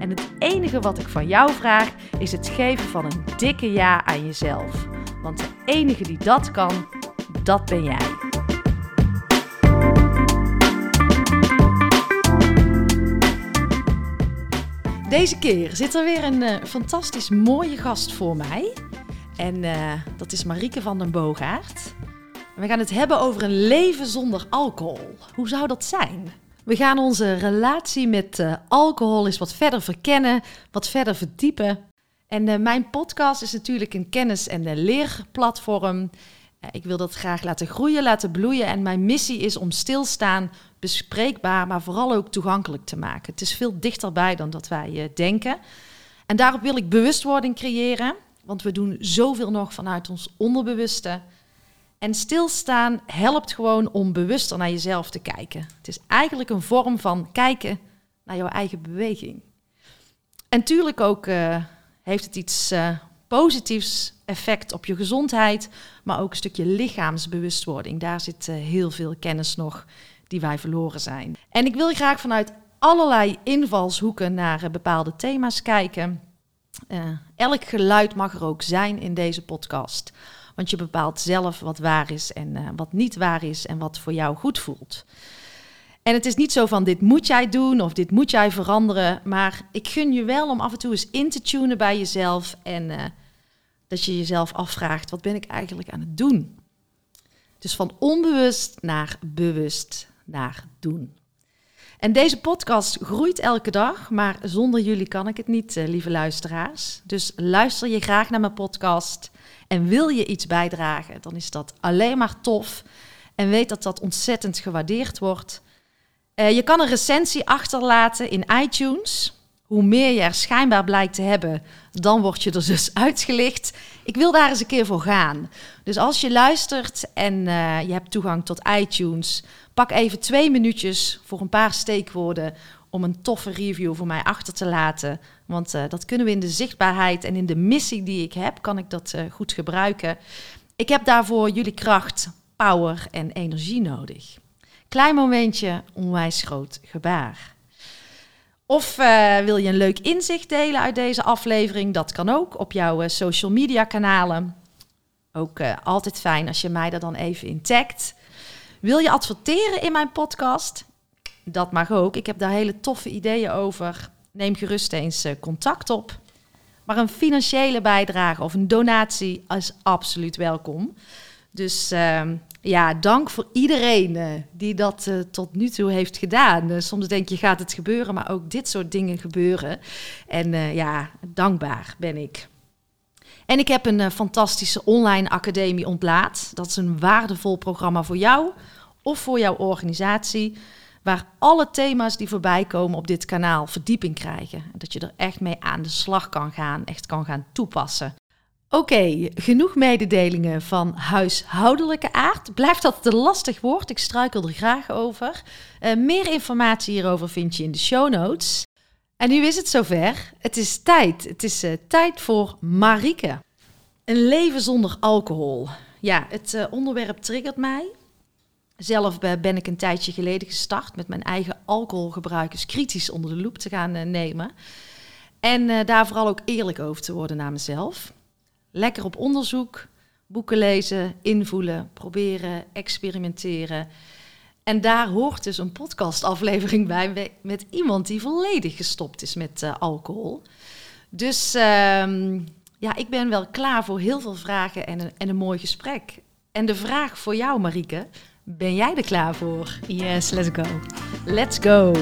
En het enige wat ik van jou vraag is het geven van een dikke ja aan jezelf. Want de enige die dat kan, dat ben jij. Deze keer zit er weer een uh, fantastisch mooie gast voor mij. En uh, dat is Marieke van den Boogaard. We gaan het hebben over een leven zonder alcohol. Hoe zou dat zijn? We gaan onze relatie met uh, alcohol eens wat verder verkennen, wat verder verdiepen. En uh, mijn podcast is natuurlijk een kennis- en leerplatform. Uh, ik wil dat graag laten groeien, laten bloeien. En mijn missie is om stilstaan bespreekbaar, maar vooral ook toegankelijk te maken. Het is veel dichterbij dan dat wij denken. En daarop wil ik bewustwording creëren, want we doen zoveel nog vanuit ons onderbewuste. En stilstaan helpt gewoon om bewuster naar jezelf te kijken. Het is eigenlijk een vorm van kijken naar jouw eigen beweging. En tuurlijk ook uh, heeft het iets uh, positiefs effect op je gezondheid, maar ook een stukje lichaamsbewustwording. Daar zit uh, heel veel kennis nog die wij verloren zijn. En ik wil graag vanuit allerlei invalshoeken naar bepaalde thema's kijken. elk geluid mag er ook zijn in deze podcast. Want je bepaalt zelf wat waar is en uh, wat niet waar is en wat voor jou goed voelt. En het is niet zo van dit moet jij doen of dit moet jij veranderen. Maar ik gun je wel om af en toe eens in te tunen bij jezelf. En uh, dat je jezelf afvraagt, wat ben ik eigenlijk aan het doen? Dus van onbewust naar bewust naar doen. En deze podcast groeit elke dag, maar zonder jullie kan ik het niet, uh, lieve luisteraars. Dus luister je graag naar mijn podcast en wil je iets bijdragen, dan is dat alleen maar tof. En weet dat dat ontzettend gewaardeerd wordt. Uh, je kan een recensie achterlaten in iTunes. Hoe meer je er schijnbaar blijkt te hebben, dan word je er dus uitgelicht. Ik wil daar eens een keer voor gaan. Dus als je luistert en uh, je hebt toegang tot iTunes, pak even twee minuutjes voor een paar steekwoorden om een toffe review voor mij achter te laten. Want uh, dat kunnen we in de zichtbaarheid en in de missie die ik heb, kan ik dat uh, goed gebruiken. Ik heb daarvoor jullie kracht, power en energie nodig. Klein momentje, onwijs groot gebaar. Of uh, wil je een leuk inzicht delen uit deze aflevering? Dat kan ook op jouw social media kanalen. Ook altijd fijn als je mij daar dan even in tagt. Wil je adverteren in mijn podcast? Dat mag ook. Ik heb daar hele toffe ideeën over. Neem gerust eens uh, contact op. Maar een financiële bijdrage of een donatie is absoluut welkom. Dus uh, ja, dank voor iedereen uh, die dat uh, tot nu toe heeft gedaan. soms denk je, gaat het gebeuren, maar ook dit soort dingen gebeuren. En ja, dankbaar ben ik. En ik heb een fantastische online academie ontlaat. Dat is een waardevol programma voor jou of voor jouw organisatie waar alle thema's die voorbij komen op dit kanaal verdieping krijgen. Dat je er echt mee aan de slag kan gaan, echt kan gaan toepassen. Oké, genoeg mededelingen van huishoudelijke aard. Blijft dat een lastig woord? Ik struikel er graag over. Uh, meer informatie hierover vind je in de show notes. En nu is het zover. Het is tijd. Het is uh, tijd voor Marike. Een leven zonder alcohol. Ja, het uh, onderwerp triggert mij. Zelf ben ik een tijdje geleden gestart met mijn eigen alcoholgebruik kritisch onder de loep te gaan eh, nemen. En uh, daar vooral ook eerlijk over te worden naar mezelf. Lekker op onderzoek, boeken lezen, invoelen, proberen, experimenteren. En daar hoort dus een podcastaflevering bij met iemand die volledig gestopt is met uh, alcohol. Dus uh, Ja, ik ben wel klaar voor heel veel vragen en een, en een mooi gesprek. En de vraag voor jou, Marieke, ben jij er klaar voor? Yes, let's go. Let's go!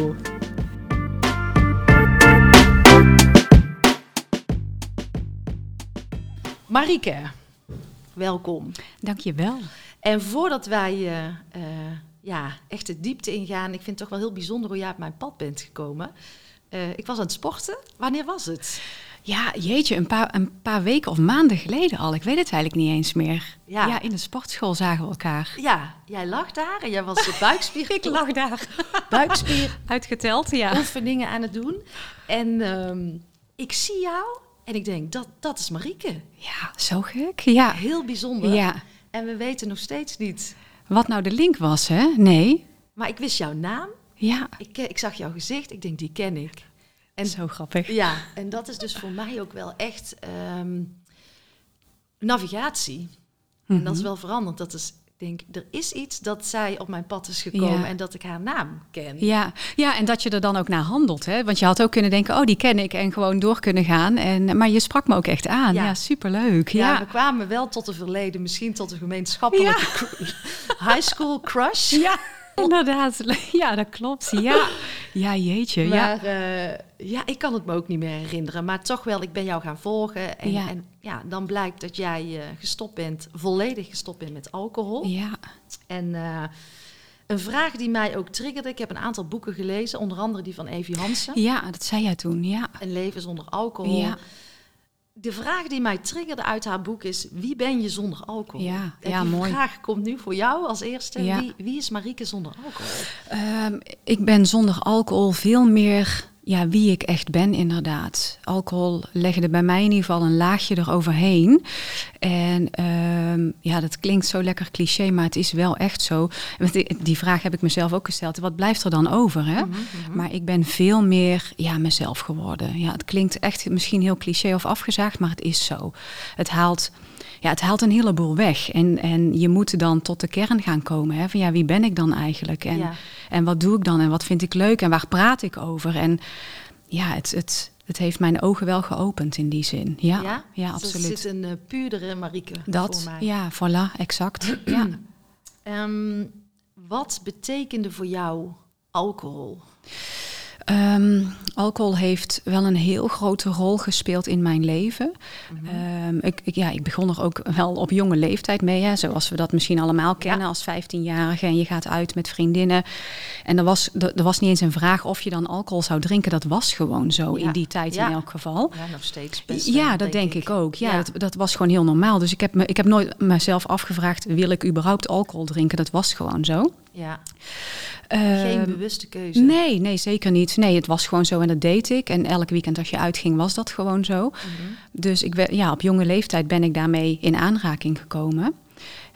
Marieke, welkom. Dankjewel. En voordat wij uh, uh, ja, echt de diepte ingaan, ik vind het toch wel heel bijzonder hoe jij op mijn pad bent gekomen. Uh, ik was aan het sporten. Wanneer was het? Ja, jeetje, een paar, een paar weken of maanden geleden al. Ik weet het eigenlijk niet eens meer. Ja, ja in de sportschool zagen we elkaar. Ja, jij lag daar en jij was de buikspier. ik lag daar. Buikspier. Uitgeteld, ja. Oefeningen aan het doen. En um, ik zie jou en ik denk, dat, dat is Marieke. Ja, zo gek. Ja. Heel bijzonder. Ja. En we weten nog steeds niet. Wat nou de link was, hè? Nee. Maar ik wist jouw naam. Ja. Ik, ik zag jouw gezicht. Ik denk, die ken ik. En, Zo grappig. Ja, en dat is dus voor mij ook wel echt um, navigatie. Mm -hmm. En dat is wel veranderd. Dat is, ik denk, er is iets dat zij op mijn pad is gekomen ja. en dat ik haar naam ken. Ja. ja, en dat je er dan ook naar handelt. Hè? Want je had ook kunnen denken, oh, die ken ik en gewoon door kunnen gaan. En, maar je sprak me ook echt aan. Ja, ja superleuk. Ja. ja, we kwamen wel tot een verleden, misschien tot een gemeenschappelijke high school crush. Ja. Inderdaad, ja, dat klopt. Ja, ja jeetje. Maar ja. Uh, ja, ik kan het me ook niet meer herinneren. Maar toch wel, ik ben jou gaan volgen. En ja, en, ja dan blijkt dat jij uh, gestopt bent, volledig gestopt bent met alcohol. Ja. En uh, een vraag die mij ook triggerde. Ik heb een aantal boeken gelezen, onder andere die van Evie Hansen. Ja, dat zei jij toen, ja. Een leven zonder alcohol. Ja de vraag die mij triggerde uit haar boek is: wie ben je zonder alcohol? Ja, en ja die mooi. vraag komt nu voor jou als eerste. Ja. Wie, wie, is Marieke zonder alcohol? Um, ik ben zonder alcohol veel meer ja, wie ik echt ben, inderdaad. Alcohol legde bij mij in ieder geval een laagje eroverheen. En um, ja, dat klinkt zo lekker cliché, maar het is wel echt zo. Die vraag heb ik mezelf ook gesteld. Wat blijft er dan over? Hè? Mm -hmm. Maar ik ben veel meer ja, mezelf geworden. Ja, het klinkt echt misschien heel cliché of afgezaagd, maar het is zo. Het haalt ja, het haalt een heleboel weg. En, en je moet dan tot de kern gaan komen. Hè? Van ja, wie ben ik dan eigenlijk? En, ja. en wat doe ik dan? En wat vind ik leuk? En waar praat ik over? En ja, het, het, het heeft mijn ogen wel geopend in die zin. Ja, ja? ja dus absoluut. Er zit een uh, puurdere Marieke Dat, voor mij. ja, voilà, exact. ja. Um, wat betekende voor jou alcohol? Um, alcohol heeft wel een heel grote rol gespeeld in mijn leven. Mm -hmm. um, ik, ik, ja, ik begon er ook wel op jonge leeftijd mee, hè, zoals we dat misschien allemaal kennen ja. als 15-jarige. En je gaat uit met vriendinnen. En er was, er, er, was niet eens een vraag of je dan alcohol zou drinken. Dat was gewoon zo ja. in die tijd ja. in elk geval. Ja, nog steeds best. Ja, dat denk, denk ik. ook. Ja, Dat, dat, was gewoon heel normaal. Dus ik heb, me, ik heb nooit mezelf afgevraagd, wil ik überhaupt alcohol drinken? Dat was gewoon zo. Ja. Geen bewuste keuze. Nee, nee, zeker niet. Nee, het was gewoon zo en dat deed ik. En elk weekend als je uitging was dat gewoon zo. Mm -hmm. Dus ik ben, ja, op jonge leeftijd ben ik daarmee in aanraking gekomen.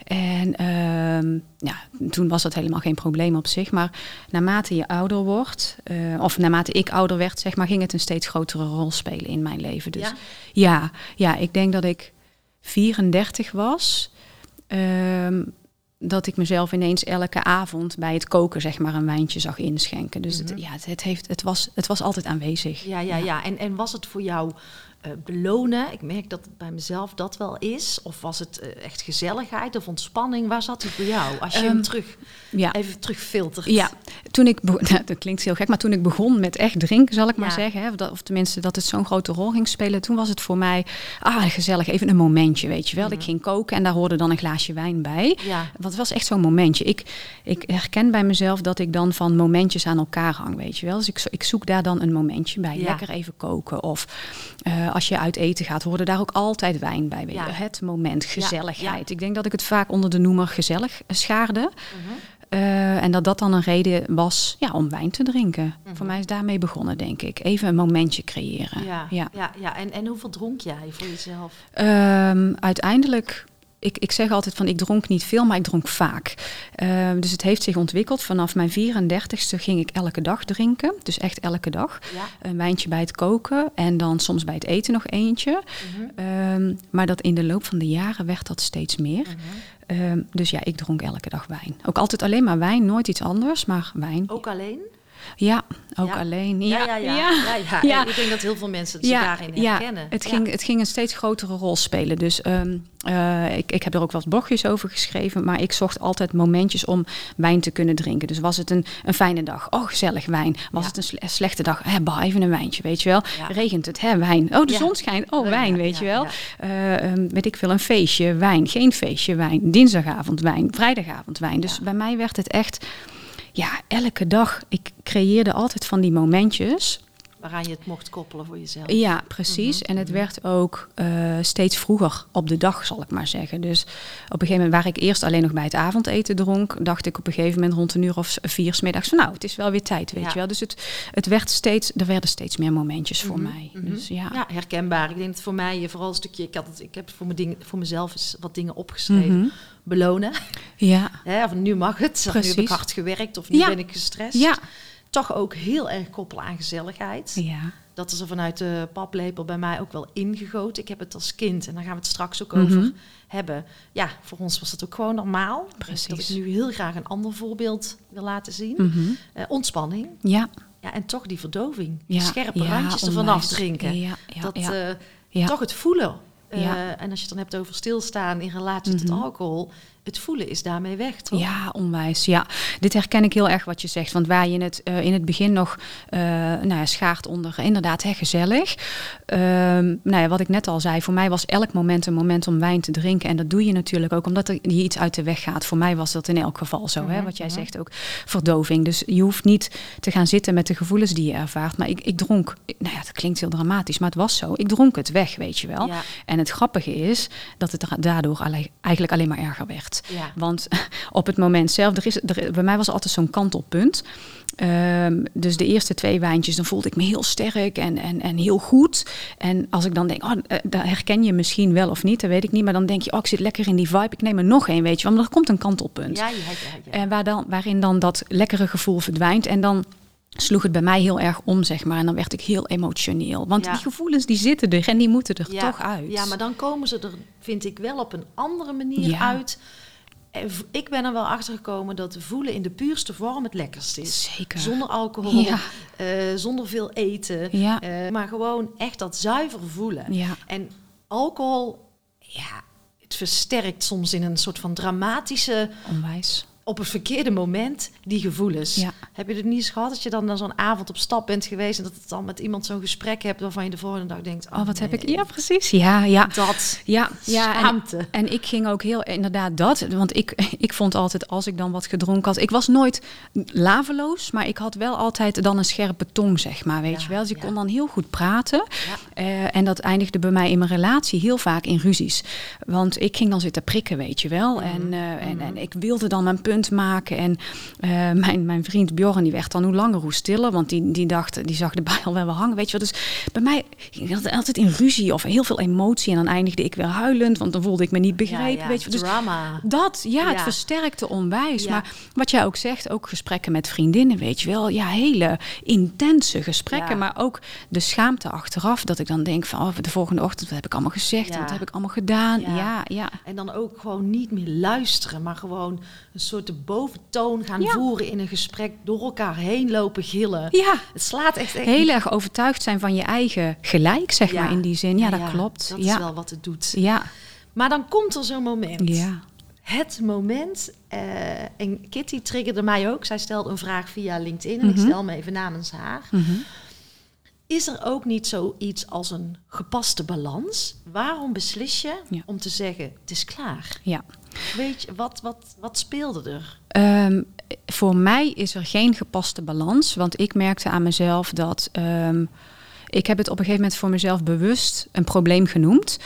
En uh, ja, toen was dat helemaal geen probleem op zich. Maar naarmate je ouder wordt, uh, of naarmate ik ouder werd, zeg maar, ging het een steeds grotere rol spelen in mijn leven. Dus ja, ja, ja ik denk dat ik 34 was. Uh, dat ik mezelf ineens elke avond bij het koken zeg maar een wijntje zag inschenken. Dus mm -hmm. het, ja, het, het, heeft, het, was, het was altijd aanwezig. Ja, ja, ja. ja. En, en was het voor jou uh, belonen? Ik merk dat het bij mezelf dat wel is. Of was het uh, echt gezelligheid of ontspanning? Waar zat hij voor jou? Als je um, hem terug, ja. even terugfiltert. Ja, toen ik, nou, dat klinkt heel gek, maar toen ik begon met echt drinken, zal ik ja. maar zeggen. Hè, dat, of tenminste dat het zo'n grote rol ging spelen. Toen was het voor mij, ah, gezellig, even een momentje, weet je wel. Mm. Ik ging koken en daar hoorde dan een glaasje wijn bij. Ja. Want het was echt zo'n momentje. Ik, ik herken bij mezelf dat ik dan van momentjes aan elkaar hang, weet je wel. Dus ik, ik zoek daar dan een momentje bij. Ja. Lekker even koken. Of uh, als je uit eten gaat, hoorde daar ook altijd wijn bij. Je. Het moment, gezelligheid. Ik denk dat ik het vaak onder de noemer gezellig schaarde. Mm -hmm. Uh, en dat dat dan een reden was ja, om wijn te drinken. -hmm. Voor mij is daarmee begonnen, denk ik. Even een momentje creëren. Ja, ja. ja, ja. En, en hoeveel dronk jij voor jezelf? Um, uiteindelijk ik, ik zeg altijd van ik dronk niet veel, maar ik dronk vaak. Uh, dus het heeft zich ontwikkeld. Vanaf mijn 34ste ging ik elke dag drinken. Dus echt elke dag. Ja. Een wijntje bij het koken en dan soms bij het eten nog eentje. -hmm. um, maar dat in de loop van de jaren werd dat steeds meer. -hmm. um, dus ja, ik dronk elke dag wijn. Ook altijd alleen maar wijn, nooit iets anders, maar wijn. Ook alleen? Ja, ook Ja. alleen. Ja, ja, ja. ja. ja, Ja. En Ik denk dat heel veel mensen zich daarin herkennen. het, ging, het ging een steeds grotere rol spelen. Dus ehm, eh, ik, ik heb er ook wat blogjes over geschreven. Maar ik zocht altijd momentjes om wijn te kunnen drinken. Dus was het een, een fijne dag? Oh, gezellig wijn. Was het een sle- slechte dag? Hè, bah, even een wijntje, weet je wel. Regent het? Hè, wijn. Oh, de zon schijnt. Oh, wijn, weet je wel. Eh, ehm, weet ik veel, een feestje, wijn. Geen feestje, wijn. Dinsdagavond wijn. Vrijdagavond wijn. Dus bij mij werd het echt... Ja, elke dag. Ik creëerde altijd van die momentjes... Waaraan je het mocht koppelen voor jezelf. Ja, precies. Mhm, En het werd ook eh, steeds vroeger op de dag, zal ik maar zeggen. Dus op een gegeven moment, waar ik eerst alleen nog bij het avondeten dronk, dacht ik op een gegeven moment rond een uur of vier 's middags van nou, het is wel weer tijd, weet Ja. je wel. Dus het, het werd steeds, er werden steeds meer momentjes voor Mhm, mij. mhm. Dus ja. Ja, herkenbaar. Ik denk dat voor mij vooral een stukje... Ik, had het, ik heb voor, mijn ding, voor mezelf eens wat dingen opgeschreven. Mhm. Belonen. ja. Hè, of nu mag het. Of nu heb ik Precies. hard gewerkt. Of nu Ja. ben ik gestrest. Ja. Toch ook heel erg koppelen aan gezelligheid. Ja. Dat is er vanuit de paplepel bij mij ook wel ingegoten. Ik heb het als kind, en daar gaan we het straks ook Mhm. over hebben. Ja, voor ons was het ook gewoon normaal. Precies. Dat ik nu heel graag een ander voorbeeld wil laten zien. Eh, ontspanning. Ja. Ja, en toch die verdoving. ja. Die scherpe ja, randjes ervan afdrinken. Ja, ja, dat eh, ja. toch het voelen. Ja. En als je het dan hebt over stilstaan in relatie tot Mhm. alcohol, het voelen is daarmee weg, toch? Ja, onwijs. Ja, dit herken ik heel erg wat je zegt. Want waar je het eh, in het begin nog eh, nou ja, schaart onder, inderdaad, hè, gezellig. Ehm, nou ja, wat ik net al zei, voor mij was elk moment een moment om wijn te drinken. En dat doe je natuurlijk ook omdat er hier iets uit de weg gaat. Voor mij was dat in elk geval zo. Hè? Mhm, Wat jij mhm. zegt ook, verdoving. Dus je hoeft niet te gaan zitten met de gevoelens die je ervaart. Maar ik, ik dronk, nou ja, dat klinkt heel dramatisch, maar het was zo. Ik dronk het weg, weet je wel. Ja. En het grappige is dat het daardoor eigenlijk alleen maar erger werd. Ja. Want op het moment zelf, er is, er, bij mij was altijd zo'n kantelpunt. Ehm, dus de eerste twee wijntjes, dan voelde ik me heel sterk en, en, en heel goed. En als ik dan denk, oh, eh, daar herken je misschien wel of niet, dat weet ik niet. Maar dan denk je, oh, ik zit lekker in die vibe, ik neem er nog één, weet je. Maar er komt een kantelpunt. Ja, ja, ja, ja. En waar dan, waarin dan dat lekkere gevoel verdwijnt. En dan sloeg het bij mij heel erg om, zeg maar. En dan werd ik heel emotioneel. Want Ja. die gevoelens, die zitten er en die moeten er ja. toch uit. Ja, maar dan komen ze er, vind ik, wel op een andere manier Ja. uit. Ik ben er wel achter gekomen dat voelen in de puurste vorm het lekkerst is. Zeker. Zonder alcohol, Ja. eh, zonder veel eten. Ja. eh, maar gewoon echt dat zuiver voelen. Ja. En alcohol, ja, het versterkt soms in een soort van dramatische, Onwijs. Op het verkeerde moment, die gevoelens. Ja. Heb je het niet eens gehad dat je dan na zo'n avond op stap bent geweest en dat het dan met iemand zo'n gesprek hebt waarvan je de volgende dag denkt: Oh, wat heb ik? Ja, precies. Ja, ja. Dat. Ja, ja en, Schaamte. en ik ging ook heel inderdaad dat. Want ik, ik vond altijd als ik dan wat gedronken had. Ik was nooit laveloos, maar ik had wel altijd dan een scherpe tong, zeg maar. Weet Ja, je wel. Dus ik ja. kon dan heel goed praten. Eh, en dat eindigde bij mij in mijn relatie heel vaak in ruzies. Want ik ging dan zitten prikken, weet je wel. Mhm. En, eh, en, en ik wilde dan mijn punt maken. En eh, mijn, mijn vriend Bjorn, die werd dan hoe langer hoe stiller. Want die, die dacht, die zag de bijl wel wel hangen, weet je wel. Dus bij mij ging dat altijd in ruzie of heel veel emotie. En dan eindigde ik weer huilend, want dan voelde ik me niet begrepen, Ja, ja, weet je wel. Dus drama. dat, ja, het versterkte onwijs. Maar wat jij ook zegt, ook gesprekken met vriendinnen, weet je wel. Ja, hele intense gesprekken. Maar ook de schaamte achteraf. Dat ik dan denk van, oh, de volgende ochtend, wat heb ik allemaal gezegd? Wat heb ik allemaal gedaan? Ja. Ja, ja. En dan ook gewoon niet meer luisteren, maar gewoon een soort de boventoon gaan Ja. voeren in een gesprek, door elkaar heen lopen gillen. Ja, Het slaat echt, echt heel erg overtuigd zijn van je eigen gelijk, zeg Ja. maar, in die zin. Ja, dat klopt. Dat ja. is wel wat het doet. ja, Maar dan komt er zo'n moment. ja. Het moment, eh, en Kitty triggerde mij ook. Zij stelde een vraag via LinkedIn en ik Mhm. stel me even namens haar. Mhm. Is er ook niet zoiets als een gepaste balans? Waarom beslis je Ja. om te zeggen, het is klaar? ja. Weet je, wat, wat, wat speelde er? Ehm, voor mij is er geen gepaste balans. Want ik merkte aan mezelf dat. ehm, ik heb het op een gegeven moment voor mezelf bewust een probleem genoemd.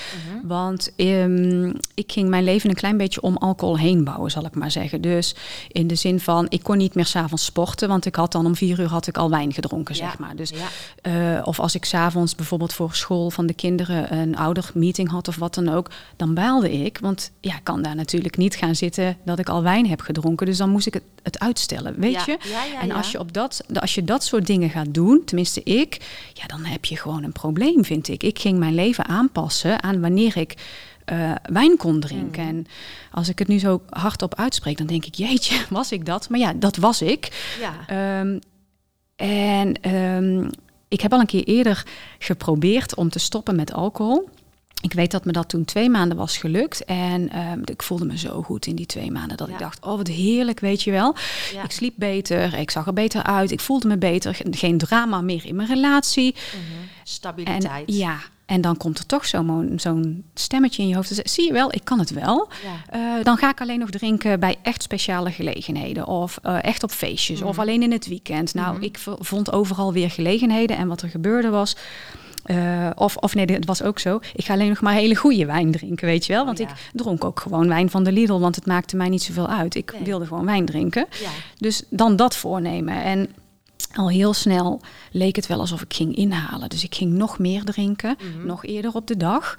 Want ehm, ik ging mijn leven een klein beetje om alcohol heen bouwen, zal ik maar zeggen. Dus in de zin van, ik kon niet meer s'avonds sporten. Want ik had dan om vier uur had ik al wijn gedronken, Ja, zeg maar. Dus ja. eh, of als ik s'avonds bijvoorbeeld voor school van de kinderen een oudermeeting had of wat dan ook, dan baalde ik. Want ja, ik kan daar natuurlijk niet gaan zitten dat ik al wijn heb gedronken. Dus dan moest ik het, het uitstellen, weet Ja, je? en als je, op dat, als je dat soort dingen gaat doen, tenminste ik, ja, dan heb je gewoon een probleem, vind ik. Ik ging mijn leven aanpassen aan wanneer ik eh, wijn kon drinken. Mm. En als ik het nu zo hardop uitspreek, dan denk ik, jeetje, was ik dat? Maar ja, dat was ik. Ja. Ehm, En ehm, ik heb al een keer eerder geprobeerd om te stoppen met alcohol. Ik weet dat me dat toen twee maanden was gelukt. En ehm, ik voelde me zo goed in die twee maanden. Dat ik dacht, oh wat heerlijk, weet je wel. Ik sliep beter, ik zag er beter uit. Ik voelde me beter. Geen drama meer in mijn relatie. Mhm. Stabiliteit. En, ja, en dan komt er toch zo'n zo'n stemmetje in je hoofd. zie je wel, ik kan het wel. Eh, dan ga ik alleen nog drinken bij echt speciale gelegenheden. Of eh, echt op feestjes. Of mhm. alleen in het weekend. Nou, mhm. ik vond overal weer gelegenheden. En wat er gebeurde was... Uh, of, of nee, het was ook zo. Ik ga alleen nog maar hele goede wijn drinken, weet je wel. Want ik dronk ook gewoon wijn van de Lidl, want het maakte mij niet zoveel uit. Ik wilde gewoon wijn drinken. Ja. Dus dan dat voornemen. En al heel snel leek het wel alsof ik ging inhalen. Dus ik ging nog meer drinken, mhm. nog eerder op de dag.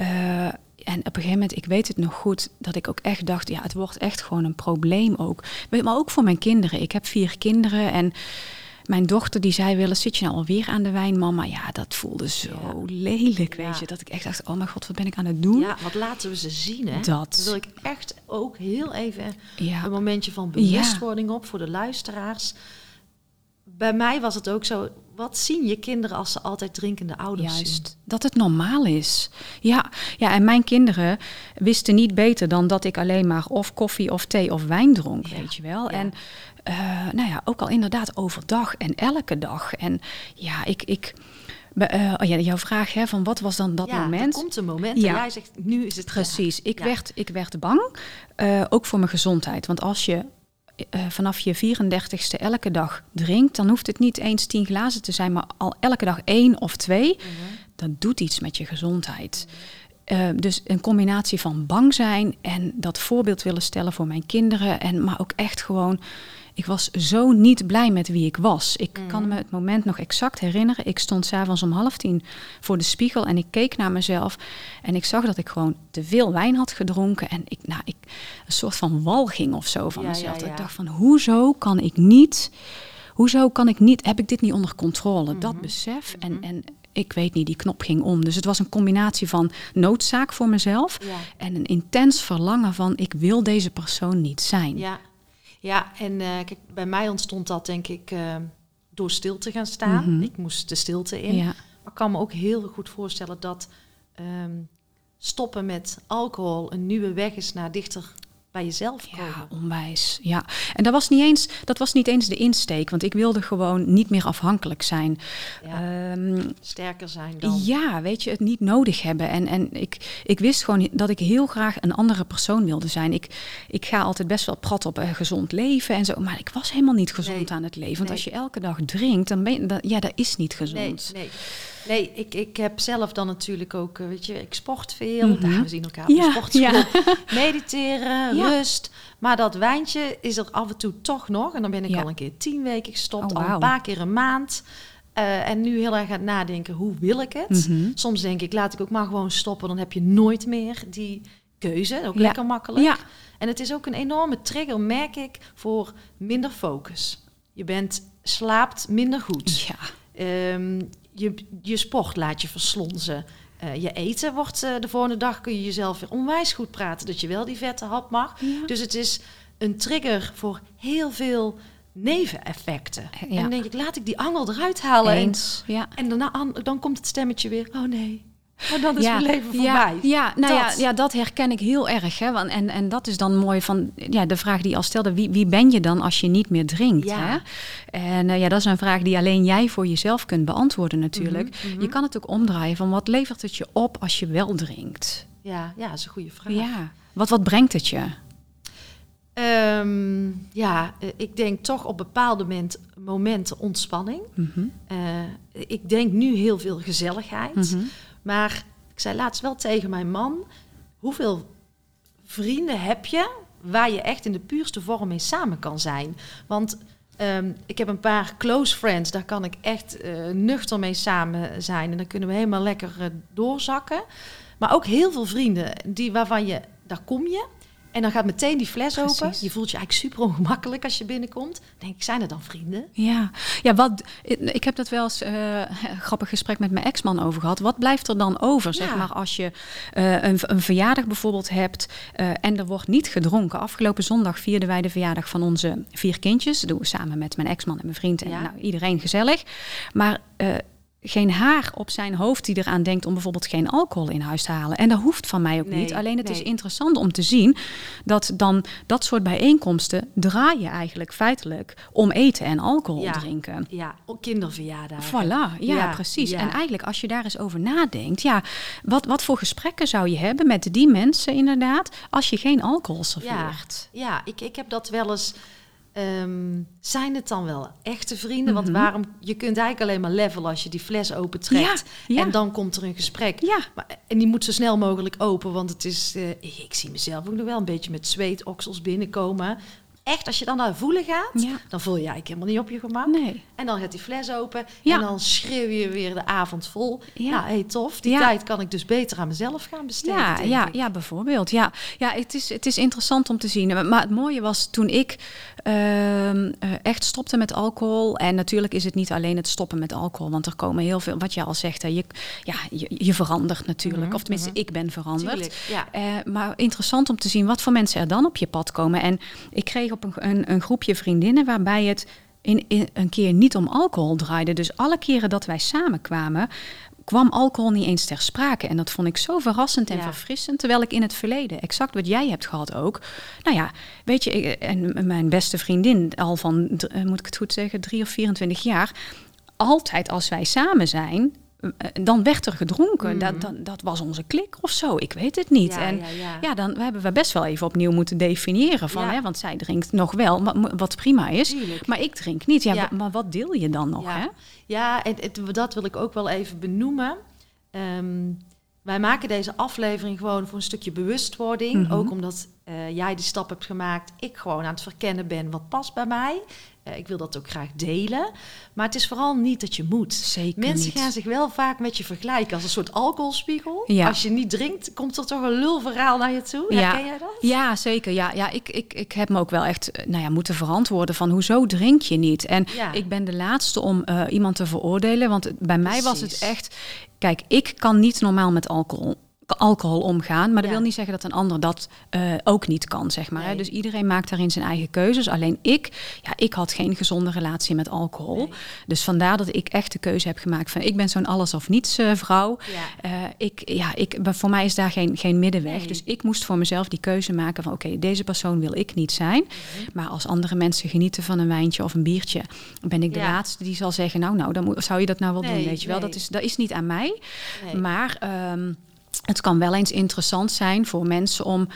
Uh, en op een gegeven moment, ik weet het nog goed, dat ik ook echt dacht, ja, het wordt echt gewoon een probleem ook. Maar ook voor mijn kinderen. Ik heb vier kinderen en mijn dochter die zei wel zit je nou alweer aan de wijn, mama? Ja, dat voelde zo lelijk, weet je. Dat ik echt dacht, oh mijn god, wat ben ik aan het doen? Ja, wat laten we ze zien, hè? Dat. Wil ik echt ook heel even een momentje van bewustwording op voor de luisteraars. Bij mij was het ook zo, wat zien je kinderen als ze altijd drinkende ouders Juist, zien? dat het normaal is. Ja, ja, en mijn kinderen wisten niet beter dan dat ik alleen maar of koffie of thee of wijn dronk, weet je wel. En uh, nou ja, ook al inderdaad overdag en elke dag. En ja, ik. ik uh, oh ja, jouw vraag hè, van wat was dan dat ja, moment? Er komt een moment ja. en jij zegt nu is het precies. Ik werd ik werd bang, uh, ook voor mijn gezondheid, want als je vanaf je 34ste elke dag drinkt, dan hoeft het niet eens tien glazen te zijn, maar al elke dag één of twee. Mm Dat doet iets met je gezondheid. Uh, dus een combinatie van bang zijn en dat voorbeeld willen stellen voor mijn kinderen. En, maar ook echt gewoon ik was zo niet blij met wie ik was. Ik mm. kan me het moment nog exact herinneren. Ik stond s'avonds om half tien voor de spiegel en ik keek naar mezelf. En ik zag dat ik gewoon te veel wijn had gedronken. En ik, nou, ik een soort van walging of zo van mezelf. Ik dacht van, hoezo kan ik niet... Hoezo kan ik niet, heb ik dit niet onder controle? Dat mhm. besef. En, mhm. en ik weet niet, die knop ging om. Dus het was een combinatie van noodzaak voor mezelf en een intens verlangen van ik wil deze persoon niet zijn. Ja, ja, en uh, kijk, bij mij ontstond dat denk ik uh, door stil te gaan staan. Mhm. Ik moest de stilte in. Maar ik kan me ook heel goed voorstellen dat um, stoppen met alcohol een nieuwe weg is naar dichter bij jezelf komen. Ja, onwijs. Ja, en dat was niet eens, dat was niet eens de insteek, want ik wilde gewoon niet meer afhankelijk zijn. Ja, ehm, sterker zijn dan. Ja, weet je, het niet nodig hebben. En, en ik, ik wist gewoon dat ik heel graag een andere persoon wilde zijn. Ik, ik ga altijd best wel prat op een gezond leven en zo, maar ik was helemaal niet gezond aan het leven. Want als je elke dag drinkt, dan ben je, dat, ja, dat is niet gezond. Nee, nee. Nee, ik, ik heb zelf dan natuurlijk ook, eh, weet je, ik sport veel. Mm -hmm. we zien elkaar op sportschool. Ja. Mediteren, rust. Maar dat wijntje is er af en toe toch nog. En dan ben ik al een keer tien weken gestopt, oh, al een paar keer een maand. Uh, en nu heel erg aan het nadenken, hoe wil ik het? Mhm. Soms denk ik, laat ik ook maar gewoon stoppen. Dan heb je nooit meer die keuze. Ook lekker makkelijk. Ja. En het is ook een enorme trigger, merk ik, voor minder focus. Je bent, slaapt minder goed. Ja. Um, je, je sport laat je verslonzen. Uh, je eten wordt uh, de volgende dag kun je jezelf weer onwijs goed praten dat je wel die vette hap mag. Dus het is een trigger voor heel veel neveneffecten. Ja. En dan denk ik, laat ik die angel eruit halen. Eens, en, ja. en daarna, dan komt het stemmetje weer, oh nee, maar dan is ja, mijn leven voorbij. Ja, nou dat. Ja, ja, dat herken ik heel erg. Hè? Want, en, en dat is dan mooi van ja, de vraag die je al stelde. Wie, wie ben je dan als je niet meer drinkt? Ja. Hè? En uh, ja, dat is een vraag die alleen jij voor jezelf kunt beantwoorden natuurlijk. Mhm, mhm. Je kan het ook omdraaien van wat levert het je op als je wel drinkt? Ja, ja dat is een goede vraag. Ja. Wat, wat brengt het je? Um, ja, eh, ik denk toch op bepaalde moment, momenten ontspanning. Mm -hmm. uh, ik denk nu heel veel gezelligheid. Mm maar ik zei laatst wel tegen mijn man: hoeveel vrienden heb je waar je echt in de puurste vorm mee samen kan zijn? Want um, ik heb een paar close friends, daar kan ik echt uh, nuchter mee samen zijn. En dan kunnen we helemaal lekker uh, doorzakken. Maar ook heel veel vrienden die, waarvan je, daar kom je. En dan gaat meteen die fles open. Je voelt je eigenlijk super ongemakkelijk als je binnenkomt. Dan denk ik, zijn er dan vrienden? Ja, ja wat, ik heb dat wel eens eh, een grappig gesprek met mijn ex-man over gehad. Wat blijft er dan over, zeg Ja. maar, als je eh, een, een verjaardag bijvoorbeeld hebt eh, en er wordt niet gedronken. Afgelopen zondag vierden wij de verjaardag van onze vier kindjes. Dat doen we samen met mijn ex-man en mijn vriend en Ja. nou, iedereen gezellig. Maar geen haar op zijn hoofd die eraan denkt om bijvoorbeeld geen alcohol in huis te halen. En dat hoeft van mij ook Nee, niet. Alleen het is interessant om te zien dat dan dat soort bijeenkomsten draaien eigenlijk feitelijk om eten en alcohol Ja. drinken. Ja, ook kinderverjaardagen. Voilà, ja, Ja, precies. ja. En eigenlijk als je daar eens over nadenkt, ja, wat, wat voor gesprekken zou je hebben met die mensen inderdaad, als je geen alcohol serveert? Ja, ik, ik heb dat wel eens. Ehm, zijn het dan wel echte vrienden? Want Mhm. waarom? Je kunt eigenlijk alleen maar levelen als je die fles opentrekt. Ja, ja. En dan komt er een gesprek. Ja, Maar, en die moet zo snel mogelijk open, want het is. eh, ik, zie mezelf ook nog wel een beetje met zweetoksels binnenkomen. Echt, als je dan naar voelen gaat, ja. dan voel je eigenlijk helemaal niet op je gemak. Nee. En dan gaat die fles open en dan schreeuw je weer de avond vol. Ja. Nou, hey, tof. Die tijd kan ik dus beter aan mezelf gaan besteden. Ja, ja, ja, bijvoorbeeld. Ja, ja het, is, het is interessant om te zien. Maar- Maar het mooie was toen ik ehm, eh, echt stopte met alcohol. En natuurlijk is het niet alleen het stoppen met alcohol. Want er komen heel veel, wat je al zegt, hè, je, ja, je, je verandert natuurlijk. Mhm, Of tenminste, mhm. ik ben veranderd. Tuurlijk, ja. Eh, maar interessant om te zien wat voor mensen er dan op je pad komen. En ik kreeg op een, een, een groepje vriendinnen waarbij het in, in een keer niet om alcohol draaide. Dus alle keren dat wij samenkwamen, kwam alcohol niet eens ter sprake. En dat vond ik zo verrassend en Ja. verfrissend. Terwijl ik in het verleden, exact wat jij hebt gehad ook. Nou ja, weet je, ik- en mijn beste vriendin, al van, eh, moet ik het goed zeggen, drie of 24 jaar. Altijd als wij samen zijn, dan werd er gedronken. Mhm. dat, dat, dat was onze klik of zo. Ik weet het niet. Ja, en ja, ja. ja, dan hebben we best wel even opnieuw moeten definiëren van, hè, want zij drinkt nog wel, wat, prima is. Tuurlijk. Maar ik drink niet. Ja, maar wat deel je dan nog? Ja. Hè? Ja, en het- dat wil ik ook wel even benoemen. Ehm, wij maken deze aflevering gewoon voor een stukje bewustwording. Mhm. Ook omdat eh, jij die stap hebt gemaakt. Ik gewoon aan het verkennen ben wat past bij mij. Eh, ik wil dat ook graag delen. Maar het is vooral niet dat je moet. Zeker Mensen niet. gaan zich wel vaak met je vergelijken als een soort alcoholspiegel. Ja. Als je niet drinkt, komt er toch een lulverhaal naar je toe. Ja. Herken jij dat? Ja, zeker. Ja, ja ik, ik, ik heb me ook wel echt eh, nou ja, moeten verantwoorden van hoezo drink je niet? En Ja. ik ben de laatste om eh, iemand te veroordelen. Want bij mij was het echt... Kijk, ik kan niet normaal met alcohol, alcohol omgaan. Maar dat Ja. wil niet zeggen dat een ander dat eh, ook niet kan, zeg maar. Nee. Dus iedereen maakt daarin zijn eigen keuzes. Alleen ik, ja, ik had geen gezonde relatie met alcohol. Nee. Dus vandaar dat ik echt de keuze heb gemaakt van... ik ben zo'n alles of niets vrouw. Ja. Eh, ik, ja, ik, voor mij is daar geen, geen middenweg. Nee. Dus ik moest voor mezelf die keuze maken van... oké, deze persoon wil ik niet zijn. Mhm. Maar als andere mensen genieten van een wijntje of een biertje... ben ik de Ja. laatste die zal zeggen... nou, nou, dan moet, zou je dat nou wel doen, weet je wel. Dat is, dat is niet aan mij. Maar ehm, het kan wel eens interessant zijn voor mensen om...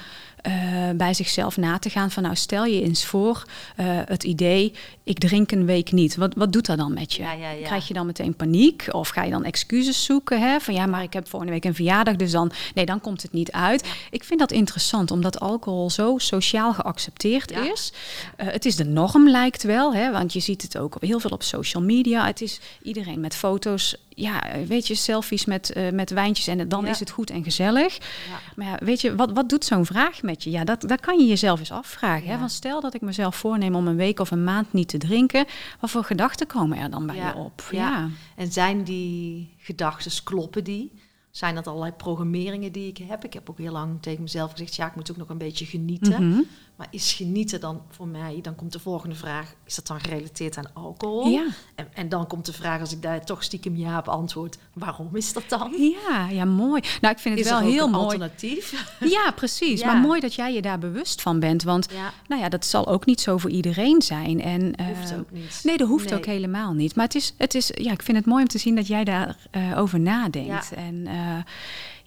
eh, bij zichzelf na te gaan van nou stel je eens voor eh, het idee ik drink een week niet. Wat, wat doet dat dan met je? Ja, ja, ja. krijg je dan meteen paniek of ga je dan excuses zoeken hè? van ja maar ik heb volgende week een verjaardag dus dan nee dan komt het niet uit. Ik vind dat interessant omdat alcohol zo sociaal geaccepteerd is. Eh, het is de norm lijkt wel hè? want je ziet het ook op, heel veel op social media. Het is iedereen met foto's ja weet je selfies met, eh, met wijntjes en dan Ja. is het goed en gezellig Ja. maar ja, weet je, wat, wat doet zo'n vraag met je? Ja, dat, dat kan je jezelf eens afvragen. Hè? Van stel dat ik mezelf voorneem om een week of een maand niet te drinken. Wat voor gedachten komen er dan bij je op? ja. Ja. En zijn die gedachten, kloppen die? Zijn dat allerlei programmeringen die ik heb? Ik heb ook heel lang tegen mezelf gezegd, ja, ik moet ook nog een beetje genieten. Mhm. Maar is genieten dan voor mij, dan komt de volgende vraag, is dat dan gerelateerd aan alcohol? Ja. En, en dan komt de vraag, als ik daar toch stiekem ja op antwoord, waarom is dat dan? Ja, ja, mooi. Nou, ik vind het Is wel heel een mooi. alternatief? Ja, precies. Ja. Maar mooi dat jij je daar bewust van bent. Want Ja, nou ja, dat zal ook niet zo voor iedereen zijn. En, hoeft eh, ook niet. Nee, dat hoeft Nee. ook helemaal niet. Maar het is, het is, ja, ik vind het mooi om te zien dat jij daarover over nadenkt. Ja. En eh,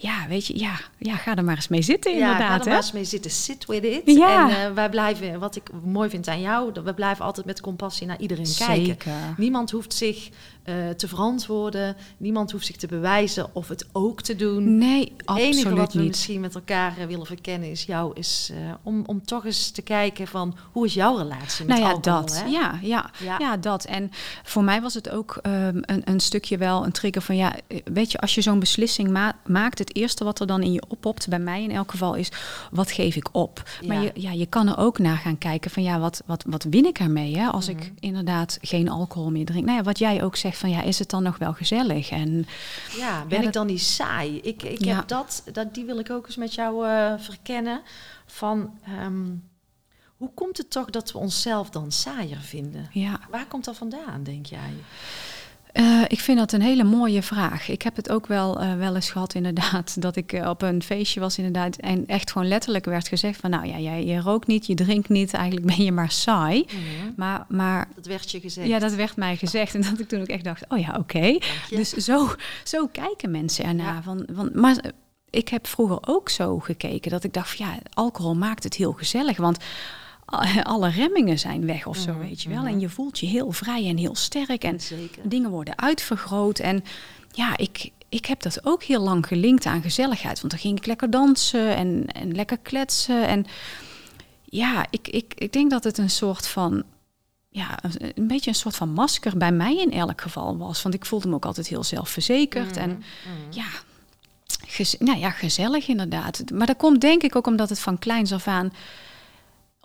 ja, weet je, ja, ja, ga er maar eens mee zitten Ja, ga inderdaad. er hè? maar eens mee zitten. Sit with it. Ja. En eh, wij blijven, wat ik mooi vind aan jou, dat we blijven altijd met compassie naar iedereen kijken. Zeker. Niemand hoeft zich eh, te verantwoorden. Niemand hoeft zich te bewijzen of het ook te doen. Nee, Het enige absoluut wat we niet. misschien met elkaar eh, willen verkennen is jou is eh, om, om toch eens te kijken van hoe is jouw relatie met Nou ja, alcohol? dat. hè? Ja, ja, Ja. ja. dat. En voor mij was het ook ehm, een, een stukje wel een trigger van ja, weet je, als je zo'n beslissing ma- maakt, het eerste wat er dan in je oppopt, bij mij in elk geval, is wat geef ik op? Maar je, ja, je kan er ook naar gaan kijken van ja, wat, wat, wat win ik ermee hè, als Mhm. ik inderdaad geen alcohol meer drink? Nou ja, wat jij ook zegt van ja, is het dan nog wel gezellig? En Ja, ben Ja, ik dat- dan niet saai? Ik, ik Ja. heb dat, dat, die wil ik ook eens met jou eh, verkennen. Van, ehm, hoe komt het toch dat we onszelf dan saaier vinden? ja, Waar komt dat vandaan, denk jij? Eh, ik vind dat een hele mooie vraag. Ik heb het ook wel, eh, wel eens gehad, inderdaad, dat ik eh, op een feestje was, inderdaad, en echt gewoon letterlijk werd gezegd van, nou ja, jij je rookt niet, je drinkt niet, eigenlijk ben je maar saai. Maar, maar Dat werd je gezegd. ja, dat werd mij gezegd en dat ik toen ook echt dacht, oh ja, oké. Dus zo, zo kijken mensen ernaar. Ja. Van, van, maar ik heb vroeger ook zo gekeken dat ik dacht, van, ja, alcohol maakt het heel gezellig, want alle remmingen zijn weg of zo, Mhm, weet je wel. mhm. En je voelt je heel vrij en heel sterk en Zeker. dingen worden uitvergroot. En ja, ik, ik heb dat ook heel lang gelinkt aan gezelligheid. Want dan ging ik lekker dansen en, en lekker kletsen. En ja, ik, ik, ik denk dat het een soort van. Ja, een, beetje een soort van masker bij mij in elk geval was. Want ik voelde me ook altijd heel zelfverzekerd. En Mhm. ja, nou ja, gezellig inderdaad. Maar dat komt denk ik ook omdat het van kleins af aan...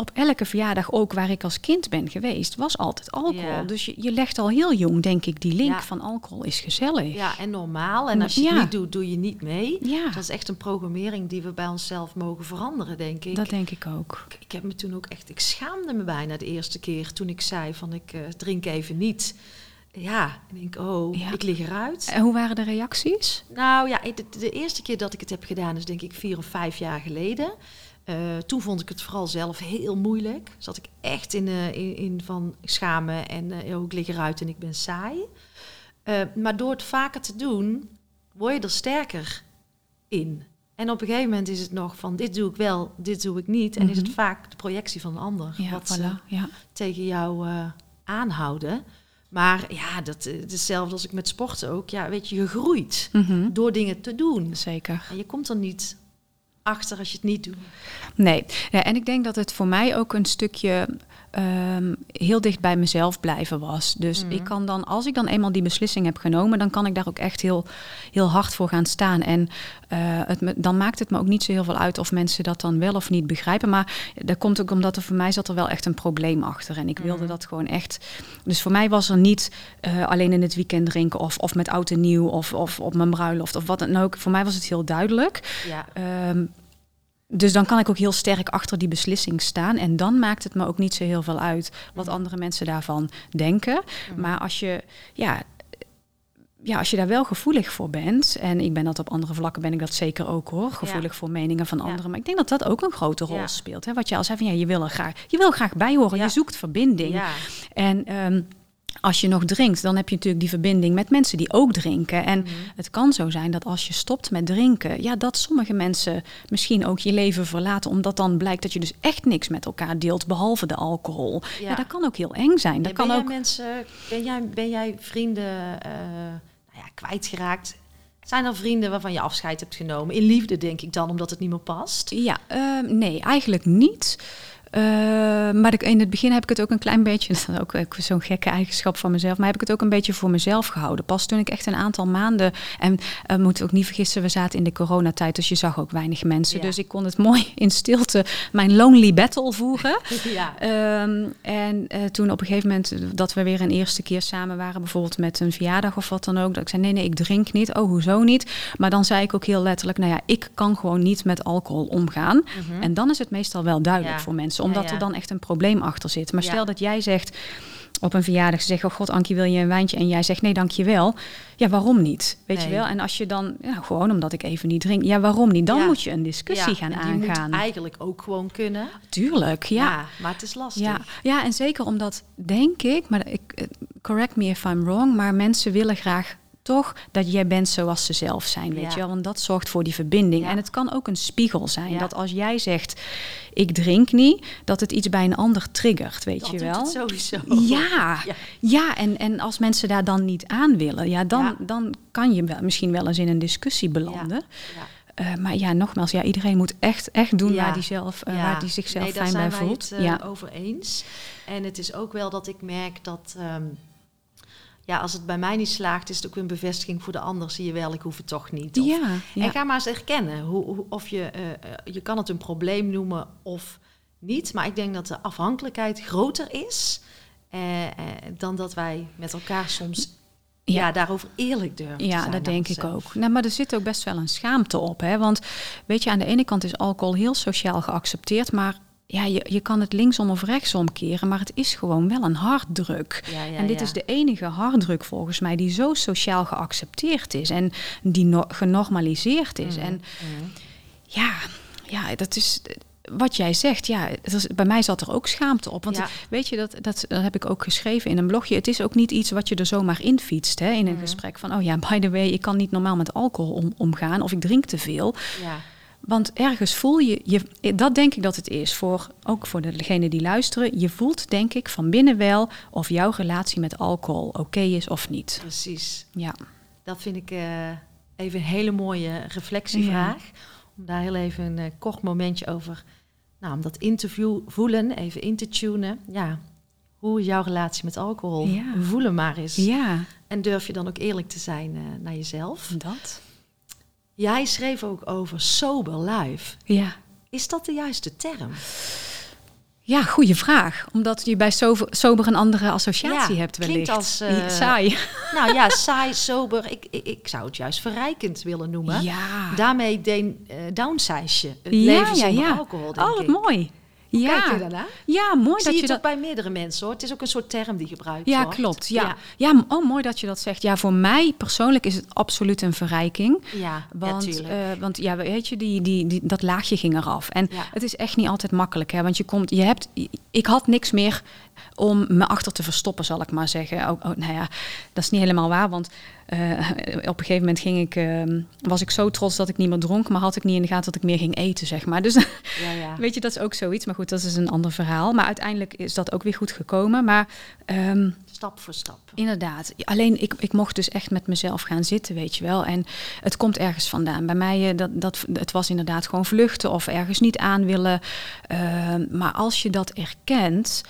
op elke verjaardag, ook waar ik als kind ben geweest, was altijd alcohol. Ja. Dus je, je legt al heel jong, denk ik, die link Ja. van alcohol is gezellig. Ja, en normaal. En als je Ja. het niet doet, doe je niet mee. Ja, Dat is echt een programmering die we bij onszelf mogen veranderen, denk ik. dat denk ik ook. Ik- Ik heb me toen ook echt, ik schaamde me bijna de eerste keer toen ik zei van ik eh, drink even niet. Ja, en ik denk, oh, Ja. ik lig eruit. En hoe waren de reacties? Nou ja, de, de eerste keer dat ik het heb gedaan is denk ik vier of vijf jaar geleden. Eh, toen vond ik het vooral zelf heel moeilijk. Zat ik echt in, eh, in, in van schamen en oh, ik lig eruit en ik ben saai. Maar door het vaker te doen, word je er sterker in. En op een gegeven moment is het nog van dit doe ik wel, dit doe ik niet. En is het Mhm. vaak de projectie van een ander Ja, wat ze voilà. Ja. tegen jou aanhouden. Maar ja, dat is hetzelfde als ik met sporten ook. Ja, weet je, je groeit Mhm. door dingen te doen. Zeker. En je komt er niet achter als je het niet doet. Nee, ja, en ik denk dat het voor mij ook een stukje ehm, heel dicht bij mezelf blijven was. Dus Mhm. ik kan dan, als ik dan eenmaal die beslissing heb genomen, dan kan ik daar ook echt heel, heel hard voor gaan staan. En eh, het, me- dan maakt het me ook niet zo heel veel uit of mensen dat dan wel of niet begrijpen. Maar dat komt ook omdat er voor mij zat er wel echt een probleem achter. En ik wilde Mhm. dat gewoon echt. Dus voor mij was er niet eh, alleen in het weekend drinken of, of met oud en nieuw of, of op mijn bruiloft of wat dan ook. Voor mij was het heel duidelijk. Ja, Ehm, dus dan kan ik ook heel sterk achter die beslissing staan. En dan maakt het me ook niet zo heel veel uit wat Mhm. andere mensen daarvan denken. Mhm. Maar als je, ja, ja, als je daar wel gevoelig voor bent, en ik ben dat op andere vlakken, ben ik dat zeker ook hoor, gevoelig voor meningen van Ja. anderen. Maar ik denk dat dat ook een grote rol Ja. speelt. Hè? Wat je al zei, van ja, je wil er graag, je wil graag bij horen, je zoekt verbinding. ja. En ehm, als je nog drinkt, dan heb je natuurlijk die verbinding met mensen die ook drinken. En Mhm. het kan zo zijn dat als je stopt met drinken, ja, dat sommige mensen misschien ook je leven verlaten, omdat dan blijkt dat je dus echt niks met elkaar deelt, behalve de alcohol. Ja, Ja. dat kan ook heel eng zijn. Dat kan ben, ook. jij mensen, ben, jij, ben jij vrienden eh, nou ja, kwijtgeraakt? Zijn er vrienden waarvan je afscheid hebt genomen? In liefde denk ik dan, omdat het niet meer past. Ja, ehm, nee, eigenlijk niet. Eh, maar ik, in het begin heb ik het ook een klein beetje, dat is ook, zo'n gekke eigenschap van mezelf, maar heb ik het ook een beetje voor mezelf gehouden. Pas toen ik echt een aantal maanden, en uh, moet ook niet vergissen, we zaten in de coronatijd, dus je zag ook weinig mensen. Ja. Dus ik kon het mooi in stilte mijn lonely battle voeren. ja. Ehm, en eh, toen op een gegeven moment dat we weer een eerste keer samen waren, bijvoorbeeld met een verjaardag of wat dan ook, dat ik zei: nee, nee, ik drink niet. Oh, hoezo niet? Maar dan zei ik ook heel letterlijk: nou ja, ik kan gewoon niet met alcohol omgaan. Mhm. En dan is het meestal wel duidelijk Ja. voor mensen, omdat Ja, ja. er dan echt een probleem achter zit. Maar stel dat jij zegt op een verjaardag, ze zeggen: oh god, Ankie, wil je een wijntje? En jij zegt: nee, dankjewel. Ja, waarom niet? Weet je wel? En als je dan, gewoon omdat ik even niet drink, ja, waarom niet? Dan moet je een discussie gaan die aangaan. moet eigenlijk ook gewoon kunnen. Tuurlijk, ja. maar het is lastig. Ja, ja, en zeker omdat, denk ik, maar ik, eh, correct me if I'm wrong, maar mensen willen graag toch dat jij bent zoals ze zelf zijn, weet Ja. je wel? Want dat zorgt voor die verbinding. Ja. En het kan ook een spiegel zijn, Ja. dat als jij zegt, ik drink niet, dat het iets bij een ander triggert, weet Dat je wel? het sowieso. Ja, Ja. en, en als mensen daar dan niet aan willen, ja, dan, dan kan je wel, misschien wel eens in een discussie belanden. Ja. Eh, maar ja, nogmaals, ja, iedereen moet echt, echt doen Ja. waar die, zelf, eh, Ja. waar die zichzelf nee, daar fijn zijn bij wij voelt. het eh, ja. over eens. En het is ook wel dat ik merk dat... ehm, ja, als het bij mij niet slaagt, is het ook een bevestiging voor de ander. Zie je wel, ik hoef het toch niet. Of, Ja, ja. En ga maar eens erkennen hoe, hoe- of je, eh, eh, je kan het een probleem noemen of niet. Maar ik denk dat de afhankelijkheid groter is eh, dan dat wij met elkaar soms ja. Ja. daarover eerlijk durven Ja, dat denk ik ook. Nou, maar er zit ook best wel een schaamte op. Hè? Want weet je, aan de ene kant is alcohol heel sociaal geaccepteerd, maar ja, je, je kan het linksom of rechtsom keren, maar het is gewoon wel een harddruk. Ja, ja, en dit ja. is de enige harddruk volgens mij die zo sociaal geaccepteerd is en die no- genormaliseerd is. Mhm, En mhm. ja, ja, dat is wat jij zegt. Ja, is, bij mij zat er ook schaamte op. Want Ja. weet je, dat, dat, dat heb ik ook geschreven in een blogje. Het is ook niet iets wat je er zomaar in fietst hè, in een Mhm. gesprek. Van, oh ja, by the way, ik kan niet normaal met alcohol om, omgaan of ik drink te veel. ja. Want ergens voel je, je, dat denk ik dat het is, voor, ook voor degenen die luisteren. Je voelt denk ik van binnen wel of jouw relatie met alcohol oké is of niet. precies. Ja, Dat vind ik eh, even een hele mooie reflectievraag. Om daar heel even een eh, kort momentje over, nou, om dat interview voelen, even in te tunen. Ja, hoe is jouw relatie met alcohol? Ja. Voelen maar eens. ja En durf je dan ook eerlijk te zijn eh, naar jezelf? dat. Jij schreef ook over sober life. Ja. Is dat de juiste term? Ja, goede vraag. Omdat je bij sober, sober een andere associatie Ja, hebt klinkt wellicht. als, eh, Saai. Nou ja, saai, sober. Ik, ik, ik zou het juist verrijkend willen noemen. Ja. Daarmee de, eh downsize je het Ja, leven ja, zonder ja. alcohol, denk Oh, wat ik. mooi. Ja. Kijk je daarna? ja, mooi Zie dat je je het ook dat... bij meerdere mensen hoor. Het is ook een soort term die gebruikt Ja, wordt. klopt. Ja. Ja, Ja. m- oh, mooi dat je dat zegt. Ja, voor mij persoonlijk is het absoluut een verrijking. ja, Want, eh, want ja, weet je, die, die, die, dat laagje ging eraf. En Ja. het is echt niet altijd makkelijk. Hè? Want je komt, je hebt, ik had niks meer om me achter te verstoppen, zal ik maar zeggen. Oh, oh, nou ja, dat is niet helemaal waar. Want eh, op een gegeven moment ging ik, eh, was ik zo trots dat ik niet meer dronk. Maar had ik niet in de gaten dat ik meer ging eten, zeg maar. Dus ja, ja. Weet je, dat is ook zoiets. Maar goed, dat is een ander verhaal. Maar uiteindelijk is dat ook weer goed gekomen. Maar ehm, Stap voor stap. inderdaad, alleen ik, ik mocht dus echt met mezelf gaan zitten, weet je wel. En het komt ergens vandaan. Bij mij, eh, dat, dat, het was inderdaad gewoon vluchten of ergens niet aan willen. Ehm, maar als je dat erkent...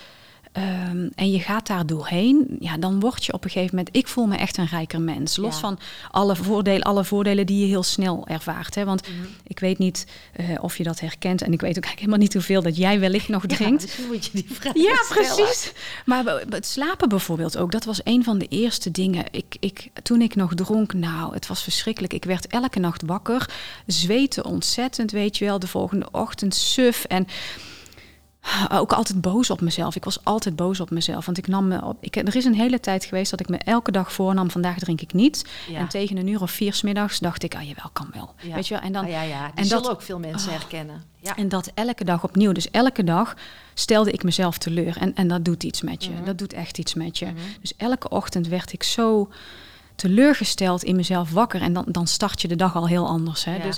ehm, en je gaat daar doorheen, ja, dan word je op een gegeven moment. Ik voel me echt een rijker mens. Los Ja. van alle voordelen, alle voordelen die je heel snel ervaart. Hè? Want Mhm. ik weet niet eh, of je dat herkent. En ik weet ook eigenlijk helemaal niet hoeveel dat jij wellicht nog Ja, drinkt. misschien moet je die vraag Ja, precies. Maar het slapen bijvoorbeeld ook, dat was een van de eerste dingen. Ik, ik, toen ik nog dronk, nou, het was verschrikkelijk. Ik werd elke nacht wakker, zweten ontzettend, weet je wel. De volgende ochtend suf en ook altijd boos op mezelf. Ik was altijd boos op mezelf, want ik nam me op. Ik, er is een hele tijd geweest dat ik me elke dag voornam: vandaag drink ik niet. Ja. En tegen een uur of vier middags dacht ik: ah, jawel, kan wel. Ja. Weet je wel? En dan Ah, ja, ja. Die en zullen dat- ook veel mensen Oh. herkennen. Ja. en dat elke dag opnieuw. Dus elke dag stelde ik mezelf teleur. En, en dat doet iets met je. Mhm. Dat doet echt iets met je. Mhm. Dus elke ochtend werd ik zo teleurgesteld in mezelf wakker. En dan, dan start je de dag al heel anders. Hè? Ja. Dus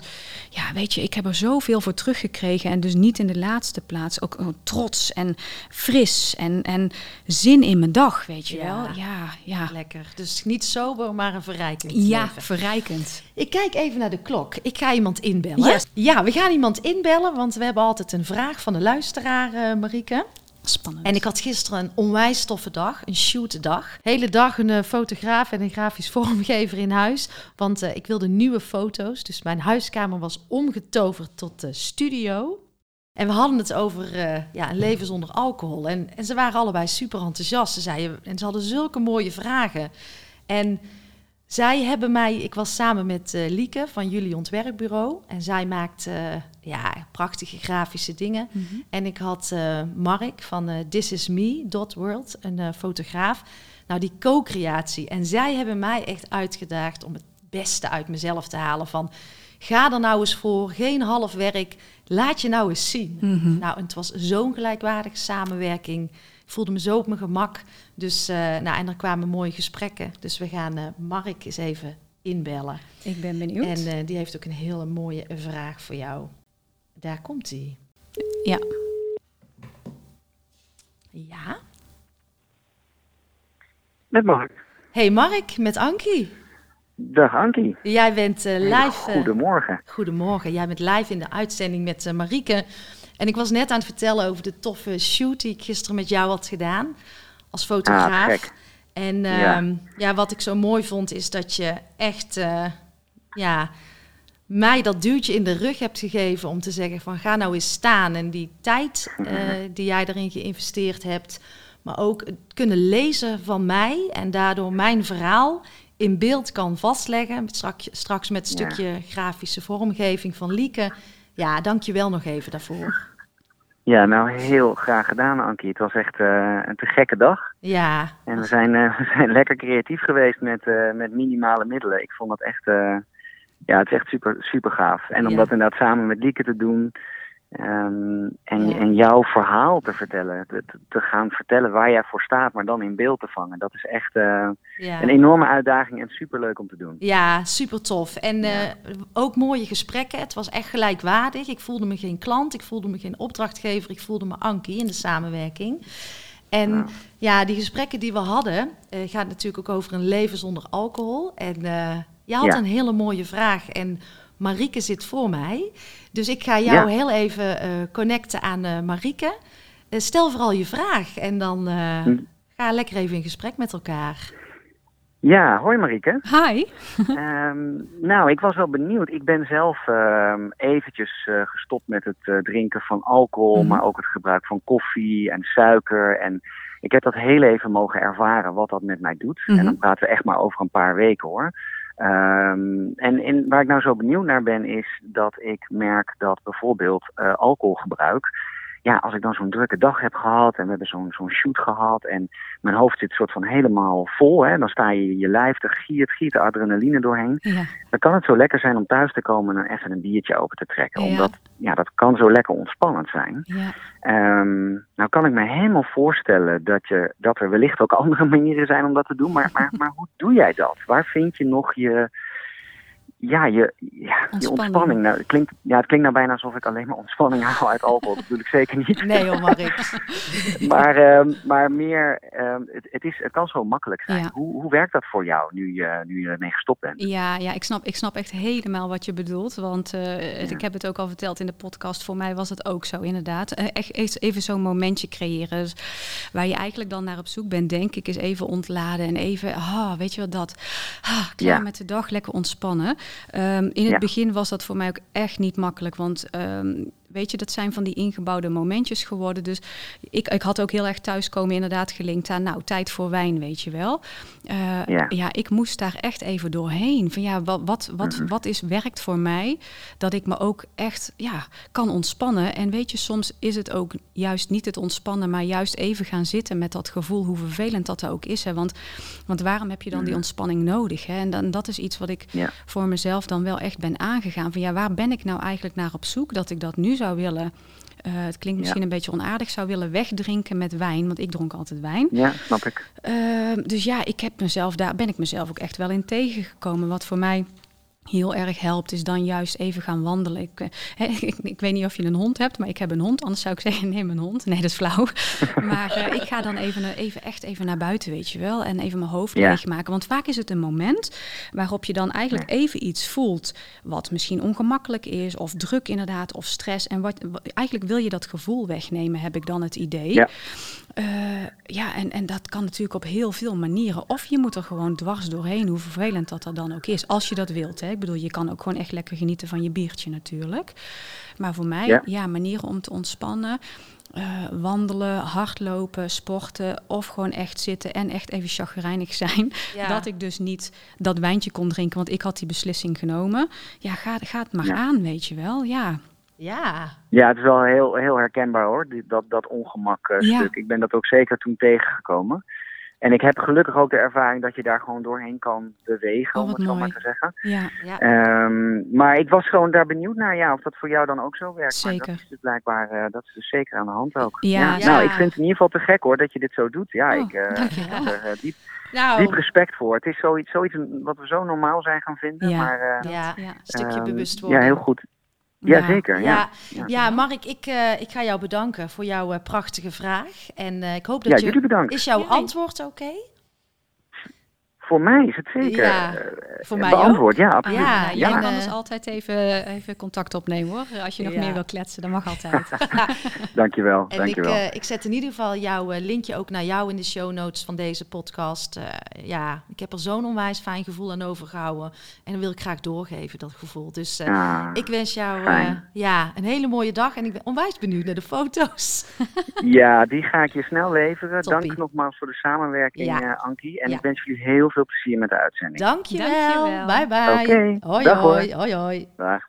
ja, weet je, ik heb er zoveel voor teruggekregen. En dus niet in de laatste plaats. Ook oh, trots en fris en, en zin in mijn dag, weet je Ja. wel. Ja, ja. Lekker. Dus niet sober, maar een verrijkend Ja, leven. verrijkend. Ik kijk even naar de klok. Ik ga iemand inbellen. Yes. Ja, we gaan iemand inbellen, want we hebben altijd een vraag van de luisteraar, eh Marieke. Spannend. En ik had gisteren een onwijs toffe dag, een shootdag. Hele dag een eh, fotograaf en een grafisch vormgever in huis. Want eh, ik wilde nieuwe foto's. Dus mijn huiskamer was omgetoverd tot eh, studio. En we hadden het over eh, ja, een leven zonder alcohol. En, en ze waren allebei super enthousiast. Ze zeiden, en ze hadden zulke mooie vragen. En zij hebben mij, ik was samen met eh, Lieke van jullie ontwerpbureau. En zij maakt eh, ja, prachtige grafische dingen. Mhm. En ik had eh, Mark van This Is Me, Dot World, een fotograaf. Nou, die co-creatie. En zij hebben mij echt uitgedaagd om het beste uit mezelf te halen. Van, ga er nou eens voor, geen half werk. Laat je nou eens zien. Mhm. Nou, en het was zo'n gelijkwaardige samenwerking. Voelde me zo op mijn gemak. Dus, eh, nou, en er kwamen mooie gesprekken. Dus we gaan eh, Mark eens even inbellen. Ik ben benieuwd. En eh, die heeft ook een hele mooie vraag voor jou. Daar komt hij. Ja. Ja. Met Mark. Hey Mark, met Ankie. Dag Ankie. Jij bent live. Goedemorgen. goedemorgen. Jij bent live in de uitzending met eh, Marieke. En ik was net aan het vertellen over de toffe shoot die ik gisteren met jou had gedaan als Ah, fotograaf. En Ja. ehm, ja, wat ik zo mooi vond is dat je echt eh, ja, mij dat duwtje in de rug hebt gegeven om te zeggen van ga nou eens staan. En die tijd eh, die jij erin geïnvesteerd hebt, maar ook het kunnen lezen van mij en daardoor mijn verhaal in beeld kan vastleggen. Straks met een Ja. stukje grafische vormgeving van Lieke. Ja, dank je wel nog even daarvoor. Ja, nou heel graag gedaan, Ankie. Het was echt eh, een te gekke dag. Ja, En we zijn, eh, we zijn lekker creatief geweest met, eh, met minimale middelen. Ik vond dat echt, ja, het is echt super, super gaaf. En om Ja. dat inderdaad samen met Lieke te doen ehm, en, Ja. en jouw verhaal te vertellen, te, te- gaan vertellen waar jij voor staat, maar dan in beeld te vangen. Dat is echt eh, ja. een enorme uitdaging en super leuk om te doen. Ja, super tof. En eh, ook mooie gesprekken. Het was echt gelijkwaardig. Ik voelde me geen klant, ik voelde me geen opdrachtgever, ik voelde me Ankie in de samenwerking. En ja, Ja. die gesprekken die we hadden, eh, gaat natuurlijk ook over een leven zonder alcohol. En je had een hele mooie vraag en Marieke zit voor mij. Dus ik ga jou Ja. heel even eh, connecten aan eh Marieke. Eh, stel vooral je vraag en dan Hm. ga lekker even in gesprek met elkaar. Ja, hoi Marieke. Hi. Ehm, nou, ik was wel benieuwd. Ik ben zelf ehm, eventjes gestopt met het drinken van alcohol, Mhm. maar ook het gebruik van koffie en suiker. En ik heb dat heel even mogen ervaren wat dat met mij doet. Mhm. En dan praten we echt maar over een paar weken hoor. Ehm, en in, waar ik nou zo benieuwd naar ben, is dat ik merk dat bijvoorbeeld eh, alcoholgebruik. Ja, als ik dan zo'n drukke dag heb gehad en we hebben zo'n zo'n shoot gehad en mijn hoofd zit soort van helemaal vol, hè, dan sta je je lijf, er giert, giert de adrenaline doorheen Ja. dan kan het zo lekker zijn om thuis te komen en even een biertje open te trekken. Ja. Omdat ja, dat kan zo lekker ontspannend zijn. Ja. Ehm, nou kan ik me helemaal voorstellen dat, je, dat er wellicht ook andere manieren zijn om dat te doen. Maar, maar, maar hoe doe jij dat? Waar vind je nog je, ja, je, ja, je Ontspanning. ontspanning? Nou, het, klinkt, ja, het klinkt nou bijna alsof ik alleen maar ontspanning haal uit alcohol. Dat bedoel ik zeker niet. Nee hoor, Marik. Maar, ehm, maar meer, ehm, het, het, is, het kan zo makkelijk zijn. Ja. Hoe, hoe werkt dat voor jou nu je, nu je ermee gestopt bent? Ja, ja ik, snap, ik snap echt helemaal wat je bedoelt. Want eh, ik heb het ook al verteld in de podcast. Voor mij was het ook zo, inderdaad. Eh, echt even zo'n momentje creëren. Dus waar je eigenlijk dan naar op zoek bent, denk ik, is even ontladen. En even, ah, weet je wat dat? Ah, klaar Ja. met de dag, lekker ontspannen. Ehm, in het Ja. begin was dat voor mij ook echt niet makkelijk. Want ehm, weet je, dat zijn van die ingebouwde momentjes geworden. Dus ik, ik had ook heel erg thuiskomen inderdaad gelinkt aan, nou, tijd voor wijn, weet je wel. Eh, Ja. ja, ik moest daar echt even doorheen. Van ja, wat, wat, wat, Mhm. wat is, werkt voor mij? Dat ik me ook echt ja, kan ontspannen. En weet je, soms is het ook juist niet het ontspannen, maar juist even gaan zitten met dat gevoel, hoe vervelend dat ook is. Hè? Want, want waarom heb je dan die ontspanning nodig? Hè? En dan, dat is iets wat ik Mhm. Ja. voor mezelf dan wel echt ben aangegaan. Van ja, waar ben ik nou eigenlijk naar op zoek dat ik dat nu zou willen? eh, het klinkt misschien Ja. een beetje onaardig, zou willen wegdrinken met wijn, want ik dronk altijd wijn. Ja, snap ik. Ehm, dus ja, ik heb mezelf, daar ben ik mezelf ook echt wel in tegengekomen. Wat voor mij heel erg helpt, is dan juist even gaan wandelen. Ik, eh, hè, ik, ik weet niet of je een hond hebt, maar ik heb een hond. Anders zou ik zeggen, neem een hond. Nee, dat is flauw. maar eh, ik ga dan even, eh, even, echt even naar buiten, weet je wel. En even mijn hoofd Ja. leegmaken. Want vaak is het een moment waarop je dan eigenlijk even iets voelt... wat misschien ongemakkelijk is, of druk inderdaad, of stress. En wat, wat- eigenlijk wil je dat gevoel wegnemen, heb ik dan het idee. Ja. Eh, ja, en, en dat kan natuurlijk op heel veel manieren. Of je moet er gewoon dwars doorheen, hoe vervelend dat er dan ook is. Als je dat wilt. Hè. Ik bedoel, je kan ook gewoon echt lekker genieten van je biertje natuurlijk. Maar voor mij, ja, Ja. manieren om te ontspannen. eh, wandelen, hardlopen, sporten of gewoon echt zitten en echt even chagrijnig zijn. Ja. Dat ik dus niet dat wijntje kon drinken, want ik had die beslissing genomen. Ja, ga, ga het maar Ja. aan, weet je wel. Ja, Ja, Ja, het is wel heel, heel herkenbaar hoor, dat, dat ongemak eh, Ja. stuk. Ik ben dat ook zeker toen tegengekomen. En ik heb gelukkig ook de ervaring dat je daar gewoon doorheen kan bewegen, Oh, om het zo mooi. maar te zeggen. ja, ja. Ehm, maar ik was gewoon daar benieuwd naar, ja, of dat voor jou dan ook zo werkt. Maar Zeker. dat is dus blijkbaar, eh, dat is dus zeker aan de hand ook. Ja, ja. Nou, ik vind het in ieder geval te gek hoor, dat je dit zo doet. Ja, Oh, ik eh, heb er diep, Nou, diep respect voor. Het is zoiets, zoiets wat we zo normaal zijn gaan vinden, Ja. maar... ja, ja. een stukje ehm, bewustwording. Ja, heel goed. Ja, Ja. zeker. Ja. Ja, Ja. ja, Mark, ik, eh, ik ga jou bedanken voor jouw eh, prachtige vraag. En eh, ik hoop Ja, dat jullie je... bedankt. Is jouw Ja. antwoord oké? Voor mij is het zeker Ja, eh, voor mij beantwoord. Ja, absoluut. Ja, Ja, je ja. kan eh, altijd even, even contact opnemen hoor. Als je nog Ja. meer wil kletsen, dan mag altijd. Dankjewel, En ik, eh, ik zet in ieder geval jouw eh, linkje ook naar jou in de show notes van deze podcast. Eh, ja, ik heb er zo'n onwijs fijn gevoel aan overgehouden. En dat wil ik graag doorgeven, dat gevoel. Dus eh, Ah, ik wens jou eh, ja, een hele mooie dag. En ik ben onwijs benieuwd naar de foto's. Ja, die ga ik je snel leveren. Toppie. Dank nogmaals voor de samenwerking, Ja. eh, Ankie. En Ja. ik wens jullie heel veel plezier met de uitzending. Dankjewel. Dankjewel. Bye bye. Oké, Hoi, dag, hoi, hoi, hoi. Dag.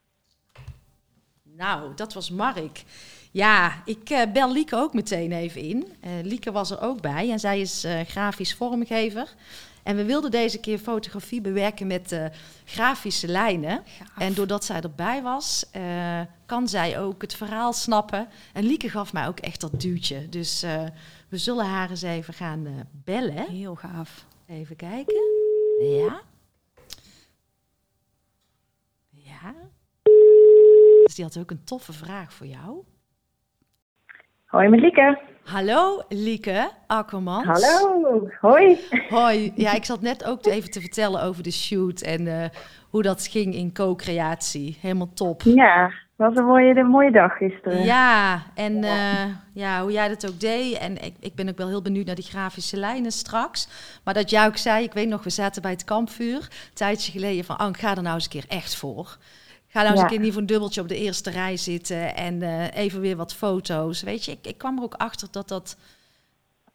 Nou, dat was Mark. Ja, ik eh, bel Lieke ook meteen even in. Eh, Lieke was er ook bij en zij is eh, grafisch vormgever. En we wilden deze keer fotografie bewerken met eh, grafische lijnen. En doordat zij erbij was, eh, kan zij ook het verhaal snappen. En Lieke gaf mij ook echt dat duwtje. Dus eh, we zullen haar eens even gaan eh, bellen. Heel gaaf. Even kijken. Ja. Ja. Dus die had ook een toffe vraag voor jou. Hoi met Lieke. Hallo Lieke Akkermans. Hallo, hoi. Hoi. Ja, ik zat net ook even te vertellen over de shoot en eh, hoe dat ging in co-creatie. Helemaal top. Ja, wat een mooie, een mooie dag gisteren. Ja, en eh, ja, hoe jij dat ook deed. En ik, ik ben ook wel heel benieuwd naar die grafische lijnen straks. Maar dat jij ook zei, ik weet nog, we zaten bij het kampvuur. Een tijdje geleden van, Ank, ga er nou eens een keer echt voor. Ga nou eens Ja. een keer niet voor een dubbeltje op de eerste rij zitten. En eh, even weer wat foto's. Weet je, ik, ik kwam er ook achter dat dat...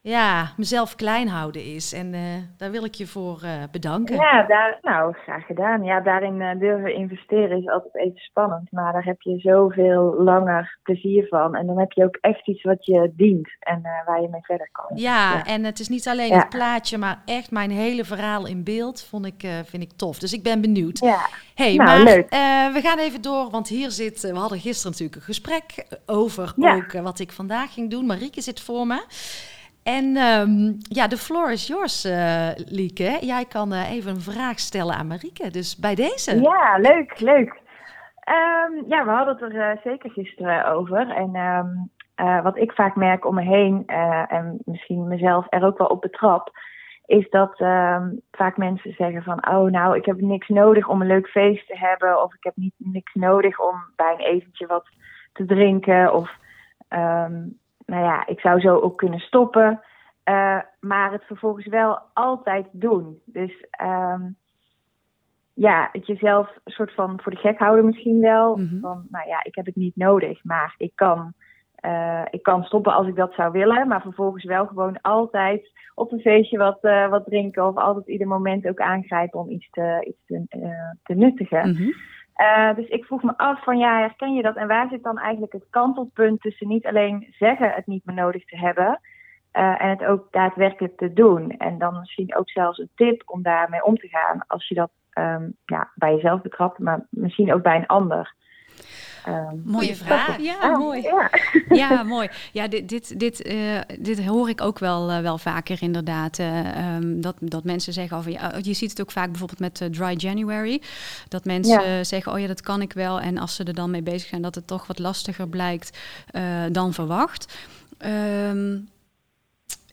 Ja, mezelf klein houden is. En eh, daar wil ik je voor eh, bedanken. Ja, daar, nou, graag gedaan. Ja, daarin eh, durven investeren is altijd even spannend. Maar daar heb je zoveel langer plezier van. En dan heb je ook echt iets wat je dient en waar je mee verder kan. Ja, Ja. en het is niet alleen Ja. het plaatje, maar echt mijn hele verhaal in beeld vond ik, vind ik tof. Dus ik ben benieuwd. Ja, hey, Nou, maar leuk. we gaan even door, want hier zit, we hadden gisteren natuurlijk een gesprek over Ja. ook wat ik vandaag ging doen. Marieke zit voor me. En ehm, ja, de floor is yours, eh, Lieke. Jij kan eh, even een vraag stellen aan Marieke. Dus bij deze. ja leuk, leuk. Ehm, ja, we hadden het er eh, zeker gisteren over. En ehm, eh, wat ik vaak merk om me heen, en misschien mezelf er ook wel op betrap, is dat vaak mensen zeggen van, oh nou, ik heb niks nodig om een leuk feest te hebben, of ik heb niet niks nodig om bij een etentje wat te drinken, of nou ja, ik zou zo ook kunnen stoppen, eh, maar het vervolgens wel altijd doen. Dus ehm, ja, het jezelf een soort van voor de gek houden misschien wel. Mhm. Van, nou ja, ik heb het niet nodig, maar ik kan, eh, ik kan stoppen als ik dat zou willen. Maar vervolgens wel gewoon altijd op een feestje wat, eh, wat drinken. Of altijd ieder moment ook aangrijpen om iets te, iets te, te nuttigen. Mhm. Eh, dus ik vroeg me af van ja, herken je dat? En waar zit dan eigenlijk het kantelpunt tussen niet alleen zeggen het niet meer nodig te hebben... eh, en het ook daadwerkelijk te doen. En dan misschien ook zelfs een tip om daarmee om te gaan als je dat ehm, ja, bij jezelf betrapt, maar misschien ook bij een ander. Ehm, Mooie vraag. Ja, ah, mooi. Ja. Ja, mooi. Ja, dit, dit, dit, eh, dit hoor ik ook wel, eh, wel vaker inderdaad. eh, ehm, dat, dat mensen zeggen over, ja, je ziet het ook vaak bijvoorbeeld met Dry January. Dat mensen zeggen, oh ja, dat kan ik wel. En als ze er dan mee bezig zijn, dat het toch wat lastiger blijkt dan verwacht. Ehm,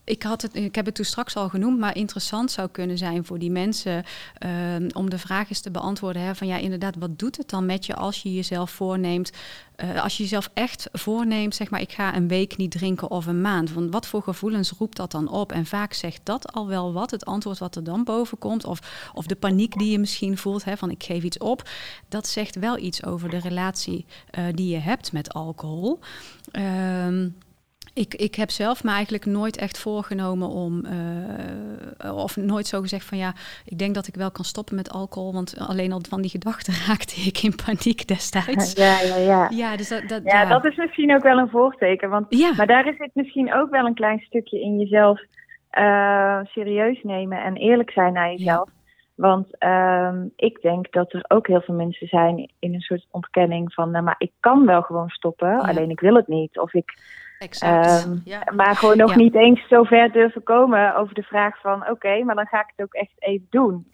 ik, had het, ik heb het toen straks al genoemd, maar interessant zou kunnen zijn voor die mensen ehm, om de vraag eens te beantwoorden. Hè, van ja, inderdaad, wat doet het dan met je als je jezelf voorneemt? eh, als je jezelf echt voorneemt, zeg maar, ik ga een week niet drinken of een maand. Want wat voor gevoelens roept dat dan op? En vaak zegt dat al wel wat, het antwoord wat er dan boven komt. Of, of de paniek die je misschien voelt, hè, van ik geef iets op. Dat zegt wel iets over de relatie eh, die je hebt met alcohol. Ehm, ik, ik heb zelf me eigenlijk nooit echt voorgenomen om, eh, of nooit zo gezegd van ja, ik denk dat ik wel kan stoppen met alcohol, want alleen al van die gedachten raakte ik in paniek destijds. Ja, ja, ja. Ja, dus dat, dat, Ja, dat is misschien ook wel een voorteken. Want, Ja. Maar daar zit misschien ook wel een klein stukje in jezelf eh, serieus nemen en eerlijk zijn naar jezelf. Want ehm, ik denk dat er ook heel veel mensen zijn in een soort ontkenning van, nou, maar ik kan wel gewoon stoppen, alleen ik wil het niet. Of ik, Exact. Ehm, ja. maar gewoon nog Ja. niet eens zo ver durven komen over de vraag van, oké, maar dan ga ik het ook echt even doen.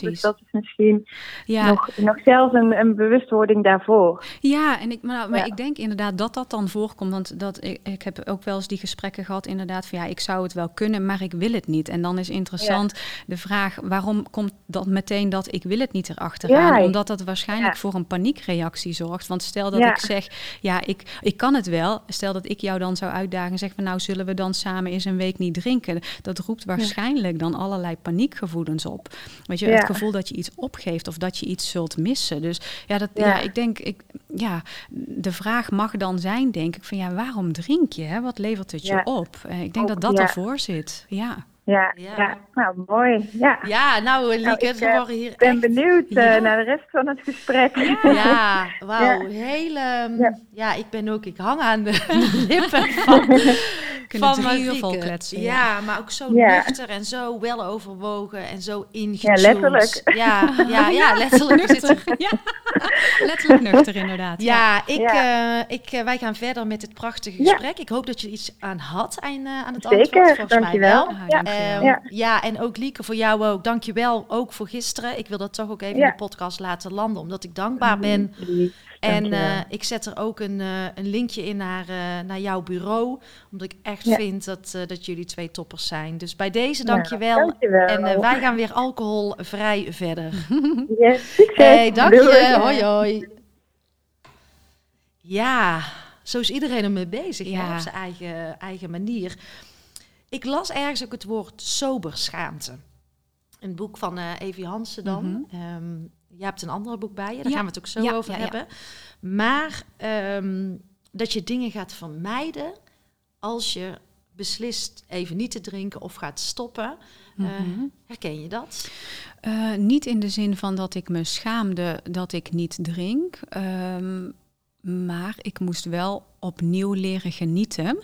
Dus dat is misschien Ja, nog, nog zelfs een, een bewustwording daarvoor. Ja, en ik, maar, maar Ja. ik denk inderdaad dat dat dan voorkomt. Want dat, ik, ik heb ook wel eens die gesprekken gehad, inderdaad, van ja, ik zou het wel kunnen, maar ik wil het niet. En dan is interessant de vraag, waarom komt dat meteen dat ik wil het niet erachteraan? Omdat dat waarschijnlijk voor een paniekreactie zorgt. Want stel dat ik zeg, ja, ik, ik kan het wel. Stel dat ik jou dan zou uitdagen en zeg van nou, zullen we dan samen eens een week niet drinken? Dat roept waarschijnlijk dan allerlei paniekgevoelens op. Weet je, Ja. het gevoel dat je iets opgeeft of dat je iets zult missen. Dus ja, dat, ja. Ja. ik denk, ik, ja, de vraag mag dan zijn, denk ik, van ja, waarom drink je? Hè? Wat levert het je op? Eh, Ik denk Ook, dat dat ervoor zit. Ja. Ja, Ja. ja. nou mooi. Ja. Ja, nou Lieke, Nou, ik, we eh, worden hier Ik ben echt- benieuwd eh, Ja. naar de rest van het gesprek. Ja, wauw. Hele, ja. Ja. ik ben ook, ik hang aan de lippen van, Kunnen van drie uur Marieke. vol kletsen. Ja, maar ook zo Ja. nuchter en zo wel overwogen en zo ingetuned. letterlijk. Ja, ja, ja, letterlijk. Zitten- Ja. Letterlijk nuchter, inderdaad. Ja, ik, Ja. eh, ik, eh, wij gaan verder met het prachtige Ja. gesprek. Ik hoop dat je er iets aan had aan, eh, aan het Zeker, antwoord. Volgens dankjewel. mij wel. Ja. Dankjewel. Ehm, Ja. ja, en ook Lieke, voor jou ook. Dankjewel ook voor gisteren. Ik wil dat toch ook even Ja. in de podcast laten landen, omdat ik dankbaar ben. Lief, En eh, ik zet er ook een, eh, een linkje in naar, eh, naar jouw bureau, omdat ik echt Ja. vind dat, eh, dat jullie twee toppers zijn. Dus bij deze dankjewel. dankjewel. En eh, wij gaan weer alcoholvrij verder. Yes, succes. Hey, dank Doei. je. Hoi, hoi. Ja, zo is iedereen ermee bezig, hè, op zijn eigen, eigen manier. Ik las ergens ook het woord soberschaamte. Een boek van eh Evie Hansen dan. Mhm. Ehm, je hebt een ander boek bij je, daar Ja. gaan we het ook zo Ja, over ja, hebben. Maar ehm, dat je dingen gaat vermijden als je beslist even niet te drinken of gaat stoppen. Eh, Mhm. herken je dat? Eh, niet in de zin van dat ik me schaamde dat ik niet drink. ehm, maar ik moest wel opnieuw leren genieten.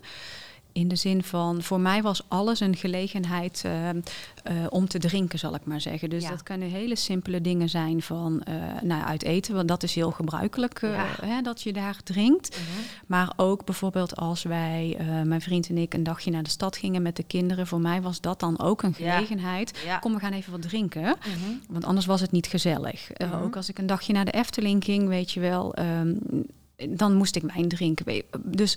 In de zin van, voor mij was alles een gelegenheid eh, eh, om te drinken, zal ik maar zeggen. Dus Ja. dat kunnen hele simpele dingen zijn van eh, nou, uit eten, want dat is heel gebruikelijk Ja. hè, dat je daar drinkt. Maar ook bijvoorbeeld als wij, mijn vriend en ik, een dagje naar de stad gingen met de kinderen. Voor mij was dat dan ook een gelegenheid. Ja. Kom, we gaan even wat drinken. Mhm. Want anders was het niet gezellig. Mhm. Ook als ik een dagje naar de Efteling ging, weet je wel, ehm, dan moest ik wijn drinken. Dus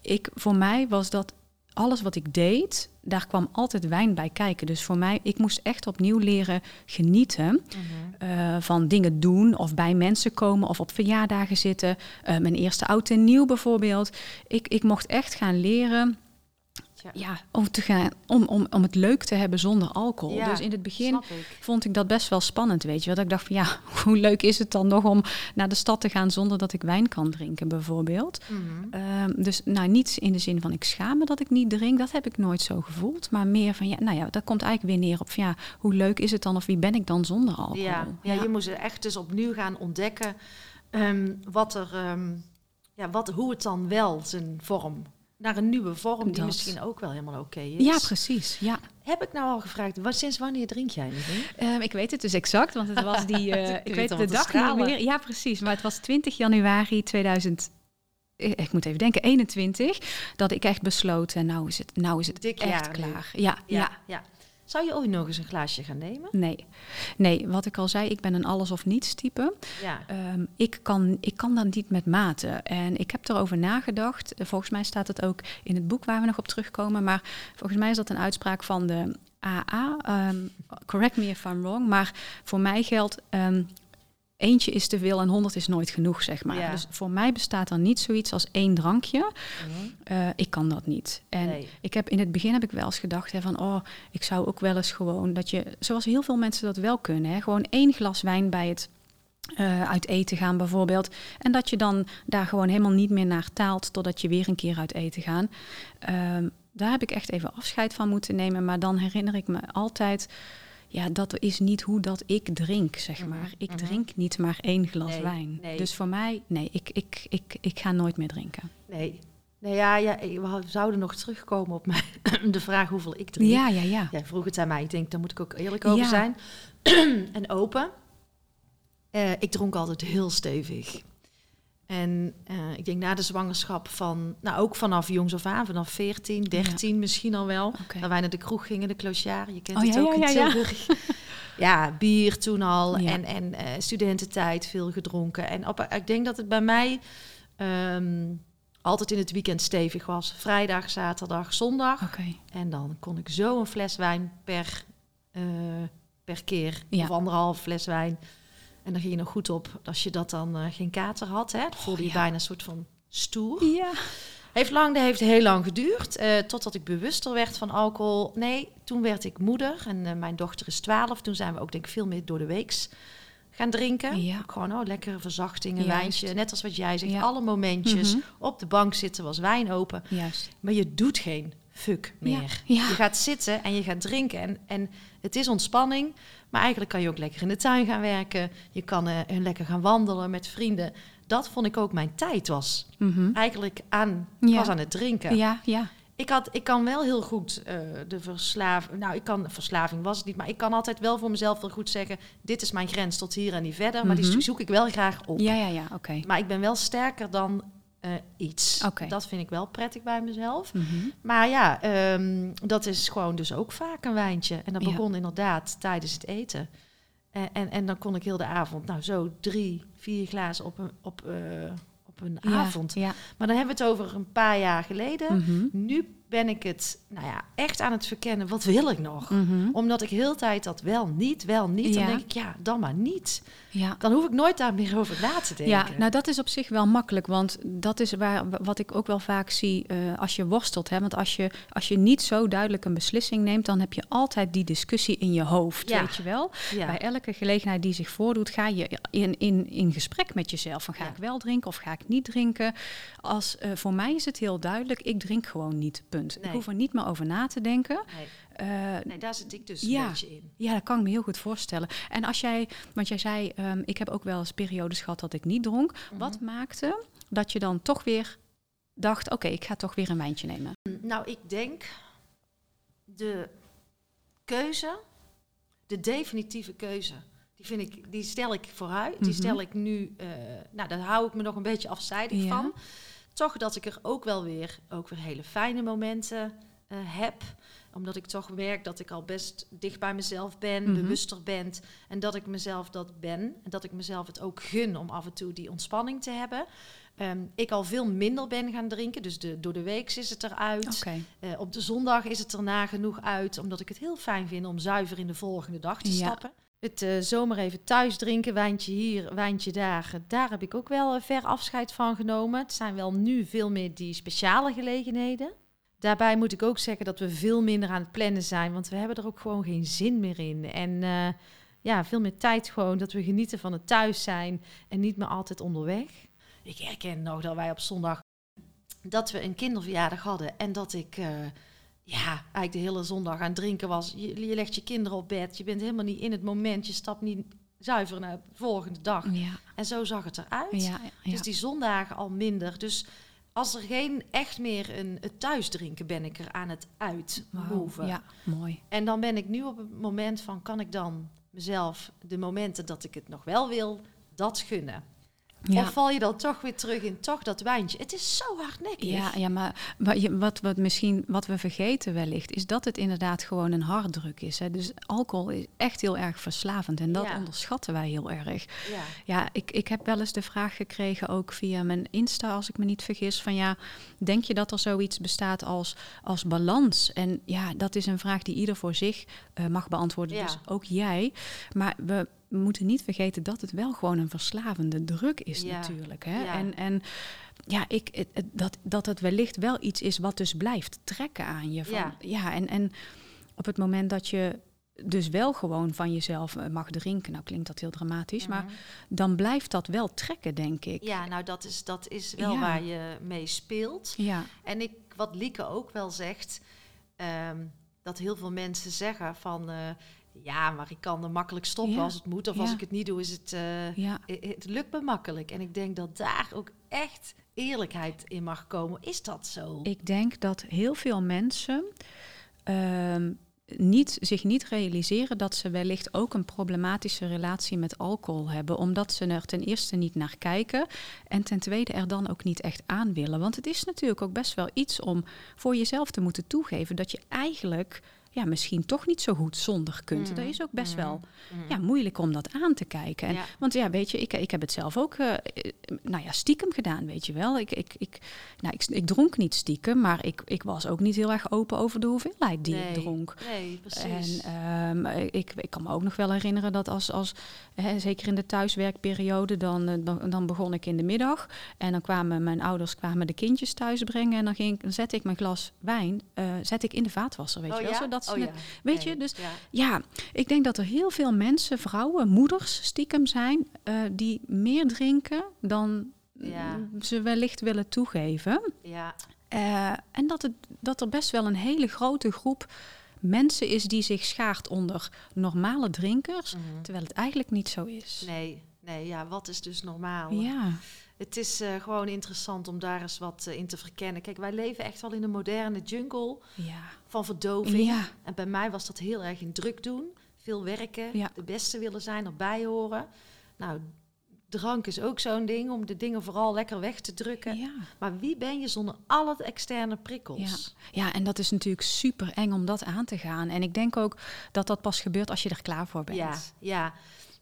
ik, voor mij was dat alles wat ik deed, daar kwam altijd wijn bij kijken. Dus voor mij, ik moest echt opnieuw leren genieten Mhm. eh, van dingen doen of bij mensen komen of op verjaardagen zitten. Eh, mijn eerste oud en nieuw bijvoorbeeld. Ik, ik mocht echt gaan leren Ja, om, te gaan, om, om, om het leuk te hebben zonder alcohol. Ja, dus in het begin ik. vond ik dat best wel spannend, weet je. Want ik dacht van ja, hoe leuk is het dan nog om naar de stad te gaan zonder dat ik wijn kan drinken, bijvoorbeeld. Mhm. Ehm, dus nou, niet in de zin van ik schaam me dat ik niet drink, dat heb ik nooit zo gevoeld. Maar meer van ja, nou ja, dat komt eigenlijk weer neer op van ja, hoe leuk is het dan of wie ben ik dan zonder alcohol? Ja, ja, je moest echt dus opnieuw gaan ontdekken ehm, wat er, ehm, ja, wat, hoe het dan wel zijn vorm, naar een nieuwe vorm die misschien ook wel helemaal oké is. Ja, precies. Ja. Heb ik nou al gevraagd, wat, sinds wanneer drink jij niet? Ehm, ik weet het dus exact, want het was die. eh, Ik weet de dag niet meer. Ja, precies. Maar het was 20 januari 2000. eh, Ik moet even denken, 21, dat ik echt besloot, en nou is het, nou is het Dik echt klaar. Ja, ja, Ja, ja. Zou je ooit nog eens een glaasje gaan nemen? Nee. nee, wat ik al zei, ik ben een alles of niets type. Ja. Ehm, ik, kan, ik kan dan niet met mate. En ik heb erover nagedacht. Eh, Volgens mij staat het ook in het boek waar we nog op terugkomen. Maar volgens mij is dat een uitspraak van de AA. Ehm, correct me if I'm wrong. Maar voor mij geldt. ehm, Eentje is te veel en honderd is nooit genoeg, zeg maar. Ja. Dus voor mij bestaat er niet zoiets als één drankje. Mhm. Eh, ik kan dat niet. En Nee. ik heb in het begin heb ik wel eens gedacht hè, van, oh, ik zou ook wel eens gewoon dat je, zoals heel veel mensen dat wel kunnen, hè, gewoon één glas wijn bij het eh, uit eten gaan bijvoorbeeld. En dat je dan daar gewoon helemaal niet meer naar taalt totdat je weer een keer uit eten gaan. Ehm, daar heb ik echt even afscheid van moeten nemen. Maar dan herinner ik me altijd, ja, dat is niet hoe dat ik drink, zeg Mhm, maar. Ik mhm. drink niet maar één glas Nee, wijn. nee. Dus voor mij, nee, ik, ik, ik, ik ga nooit meer drinken. Nee. Nee, ja, ja, we zouden nog terugkomen op mijn, de vraag hoeveel ik drink. Ja, ja, ja. Jij vroeg het aan mij. Ik denk, daar moet ik ook eerlijk over Ja. zijn. en open. Eh, ik dronk altijd heel stevig. En eh, ik denk na de zwangerschap van, nou ook vanaf jongs af aan, vanaf 14, 13 misschien al wel. Oké. Dat wij naar de kroeg gingen, de clochard, je kent Oh, het ja, ook ja, in. Tilburg. ja, bier toen al en, en eh, studententijd veel gedronken. En op, ik denk dat het bij mij ehm, altijd in het weekend stevig was. Vrijdag, zaterdag, zondag. Oké. En dan kon ik zo een fles wijn per, eh, per keer. Of anderhalf fles wijn. En dan ging je nog goed op als je dat dan eh, geen kater had. Hè? Voelde je ja. bijna een soort van stoer. Ja. Heeft lang, dat heeft heel lang geduurd. eh, totdat ik bewuster werd van alcohol. Nee, toen werd ik moeder. En eh, mijn dochter is 12. Toen zijn we ook denk ik veel meer door de weeks gaan drinken. Ja. Gewoon oh, lekkere verzachting, een Juist. wijntje. Net als wat jij zegt. Ja. Alle momentjes. Mhm. Op de bank zitten was wijn open. Juist. Maar je doet geen fuck meer. Ja. Je gaat zitten en je gaat drinken. En, en het is ontspanning. Maar eigenlijk kan je ook lekker in de tuin gaan werken. Je kan eh, lekker gaan wandelen met vrienden. Dat vond ik ook mijn tijd was. Mhm. Eigenlijk aan, Ja. was aan het drinken. Ja, ja. Ik, had, ik kan wel heel goed eh, de verslaving... Nou, ik kan, verslaving was het niet. Maar ik kan altijd wel voor mezelf wel goed zeggen... dit is mijn grens tot hier en niet verder. Maar Mhm. die zoek ik wel graag op. Ja, ja, ja, oké. Maar ik ben wel sterker dan eh, iets. Dat vind ik wel prettig bij mezelf. Mhm. Maar ja, ehm, dat is gewoon dus ook vaak een wijntje. En dat Ja. begon inderdaad tijdens het eten. En, en, en dan kon ik heel de avond, nou zo drie, vier glazen op een, op, eh, op een Ja, avond. Ja. Maar dan hebben we het over een paar jaar geleden. Mhm. Nu ben ik het nou ja, echt aan het verkennen. Wat wil ik nog? Mhm. Omdat ik heel de tijd dat wel niet, wel niet. Dan denk ik, ja, dan maar niet. Ja. Dan hoef ik nooit daar meer over na te denken. Ja, nou dat is op zich wel makkelijk, want dat is waar, wat ik ook wel vaak zie eh, als je worstelt. Hè? Want als je, als je niet zo duidelijk een beslissing neemt, dan heb je altijd die discussie in je hoofd, Ja. weet je wel. Bij elke gelegenheid die zich voordoet, ga je in, in, in gesprek met jezelf. Van ga ik wel drinken of ga ik niet drinken? Als, eh, voor mij is het heel duidelijk, ik drink gewoon niet, punt. Nee. Ik hoef er niet meer over na te denken. Nee, Eh, nee, daar zit ik dus Ja. een beetje in. ja, dat kan ik me heel goed voorstellen. En als jij, want jij zei, ehm, ik heb ook wel eens periodes gehad dat ik niet dronk. Mhm. Wat maakte dat je dan toch weer dacht, oké, ik ga toch weer een wijntje nemen? Nou, ik denk de keuze, de definitieve keuze, die, vind ik, die stel ik vooruit. Die Mhm. stel ik nu, eh, nou, daar hou ik me nog een beetje afzijdig Ja. van. Toch dat ik er ook wel weer, ook weer hele fijne momenten eh, heb. Omdat ik toch merk dat ik al best dicht bij mezelf ben, Mhm. bewuster ben. En dat ik mezelf dat ben. En dat ik mezelf het ook gun om af en toe die ontspanning te hebben. Ehm, ik al veel minder ben gaan drinken. Dus de, door de week is het eruit. Oké. Eh, op de zondag is het er nagenoeg uit, omdat ik het heel fijn vind om zuiver in de volgende dag te Ja. stappen. Het eh, zomer even thuis drinken, wijntje hier, wijntje daar. Daar heb ik ook wel eh, ver afscheid van genomen. Het zijn wel nu veel meer die speciale gelegenheden. Daarbij moet ik ook zeggen dat we veel minder aan het plannen zijn, want we hebben er ook gewoon geen zin meer in. En eh, ja, veel meer tijd gewoon dat we genieten van het thuis zijn en niet meer altijd onderweg. Ik herken nog dat wij op zondag dat we een kinderverjaardag hadden en dat ik ja, eigenlijk de hele zondag aan het drinken was. Je, je legt je kinderen op bed, je bent helemaal niet in het moment, je stapt niet zuiver naar de volgende dag. Ja, En zo zag het eruit. ja, ja. Dus die zondagen al minder. Dus als er geen echt meer een het thuisdrinken ben ik er aan het uitmoven. Ja, mooi. En dan ben ik nu op het moment van kan ik dan mezelf de momenten dat ik het nog wel wil, dat gunnen. Ja. Of val je dan toch weer terug in toch dat wijntje? Het is zo hardnekkig. Ja, ja maar wat, wat, wat misschien wat we vergeten wellicht, is dat het inderdaad gewoon een harddruk is. Hè. Dus alcohol is echt heel erg verslavend en dat Ja. onderschatten wij heel erg. Ja. Ja, ik, ik heb wel eens de vraag gekregen, ook via mijn Insta, als ik me niet vergis, van ja, denk je dat er zoiets bestaat als, als balans? En ja, dat is een vraag die ieder voor zich eh, mag beantwoorden, Ja. dus ook jij. Maar we moeten niet vergeten dat het wel gewoon een verslavende druk is Ja. natuurlijk. Hè? Ja. En, en ja, ik, het, dat, dat het wellicht wel iets is wat dus blijft trekken aan je. Van, Ja. ja, en, en op het moment dat je dus wel gewoon van jezelf eh, mag drinken, nou klinkt dat heel dramatisch, maar Mhm. dan blijft dat wel trekken, denk ik. Ja, nou dat is, dat is wel Ja. waar je mee speelt. Ja, En ik, wat Lieke ook wel zegt, ehm, dat heel veel mensen zeggen van... eh, ja, maar ik kan er makkelijk stoppen Ja. als het moet. Of als ik het niet doe, is het... eh, ja, het lukt me makkelijk. En ik denk dat daar ook echt eerlijkheid in mag komen. Is dat zo? ik denk dat heel veel mensen ehm, niet, zich niet realiseren dat ze wellicht ook een problematische relatie met alcohol hebben, omdat ze er ten eerste niet naar kijken en ten tweede er dan ook niet echt aan willen. Want het is natuurlijk ook best wel iets om voor jezelf te moeten toegeven dat je eigenlijk ja, misschien toch niet zo goed zonder kunt. Dat is ook best wel ja, moeilijk om dat aan te kijken. En, Ja. Want ja, weet je, ik, ik heb het zelf ook, eh, eh, nou ja, stiekem gedaan, weet je wel. Ik, ik, ik, nou, ik, ik dronk niet stiekem, maar ik, ik was ook niet heel erg open over de hoeveelheid die ik dronk. Nee, precies. En ehm, ik, ik kan me ook nog wel herinneren dat als, als hè, zeker in de thuiswerkperiode, dan, eh, dan, dan begon ik in de middag. En dan kwamen mijn ouders kwamen de kindjes thuis brengen. En dan, ging, ik- dan zette ik mijn glas wijn eh, zet ik in de vaatwasser, weet oh je wel. Zodat oh, ja. weet je, dus ja. ja, ik denk dat er heel veel mensen, vrouwen, moeders stiekem zijn, eh, die meer drinken dan Ja. ze wellicht willen toegeven. ja. Eh, en dat, het, dat er best wel een hele grote groep mensen is die zich schaart onder normale drinkers, Mhm. terwijl het eigenlijk niet zo is. Nee, nee, ja, wat is dus normaal? Ja, Het is eh, gewoon interessant om daar eens wat eh, in te verkennen. Kijk, wij leven echt wel in een moderne jungle ja, van verdoving. ja, En bij mij was dat heel erg in druk doen. Veel werken, Ja. de beste willen zijn, erbij horen. Nou, drank is ook zo'n ding om de dingen vooral lekker weg te drukken. ja. Maar wie ben je zonder al het externe prikkels? Ja, en dat is natuurlijk super eng om dat aan te gaan. En ik denk ook dat dat pas gebeurt als je er klaar voor bent. ja, ja.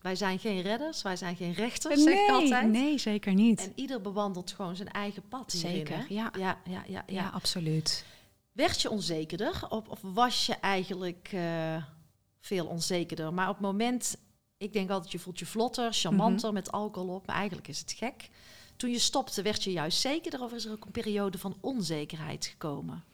Wij zijn geen redders, wij zijn geen rechters, zeg ik nee, altijd. nee, zeker niet. En ieder bewandelt gewoon zijn eigen pad hierin. Zeker, ja. Ja, ja, ja, ja. ja, absoluut. Werd je onzekerder of, of was je eigenlijk eh, veel onzekerder? Maar op het moment, ik denk altijd, je voelt je vlotter, charmanter Mhm. met alcohol op, maar eigenlijk is het gek. Toen je stopte, werd je juist zekerder of is er ook een periode van onzekerheid gekomen?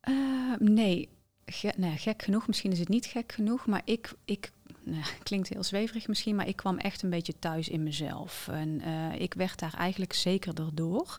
Eh, nee. Ge- nee, gek genoeg. Misschien is het niet gek genoeg, maar ik, ik nou, klinkt heel zweverig misschien, maar ik kwam echt een beetje thuis in mezelf. En eh, ik werd daar eigenlijk zekerder door.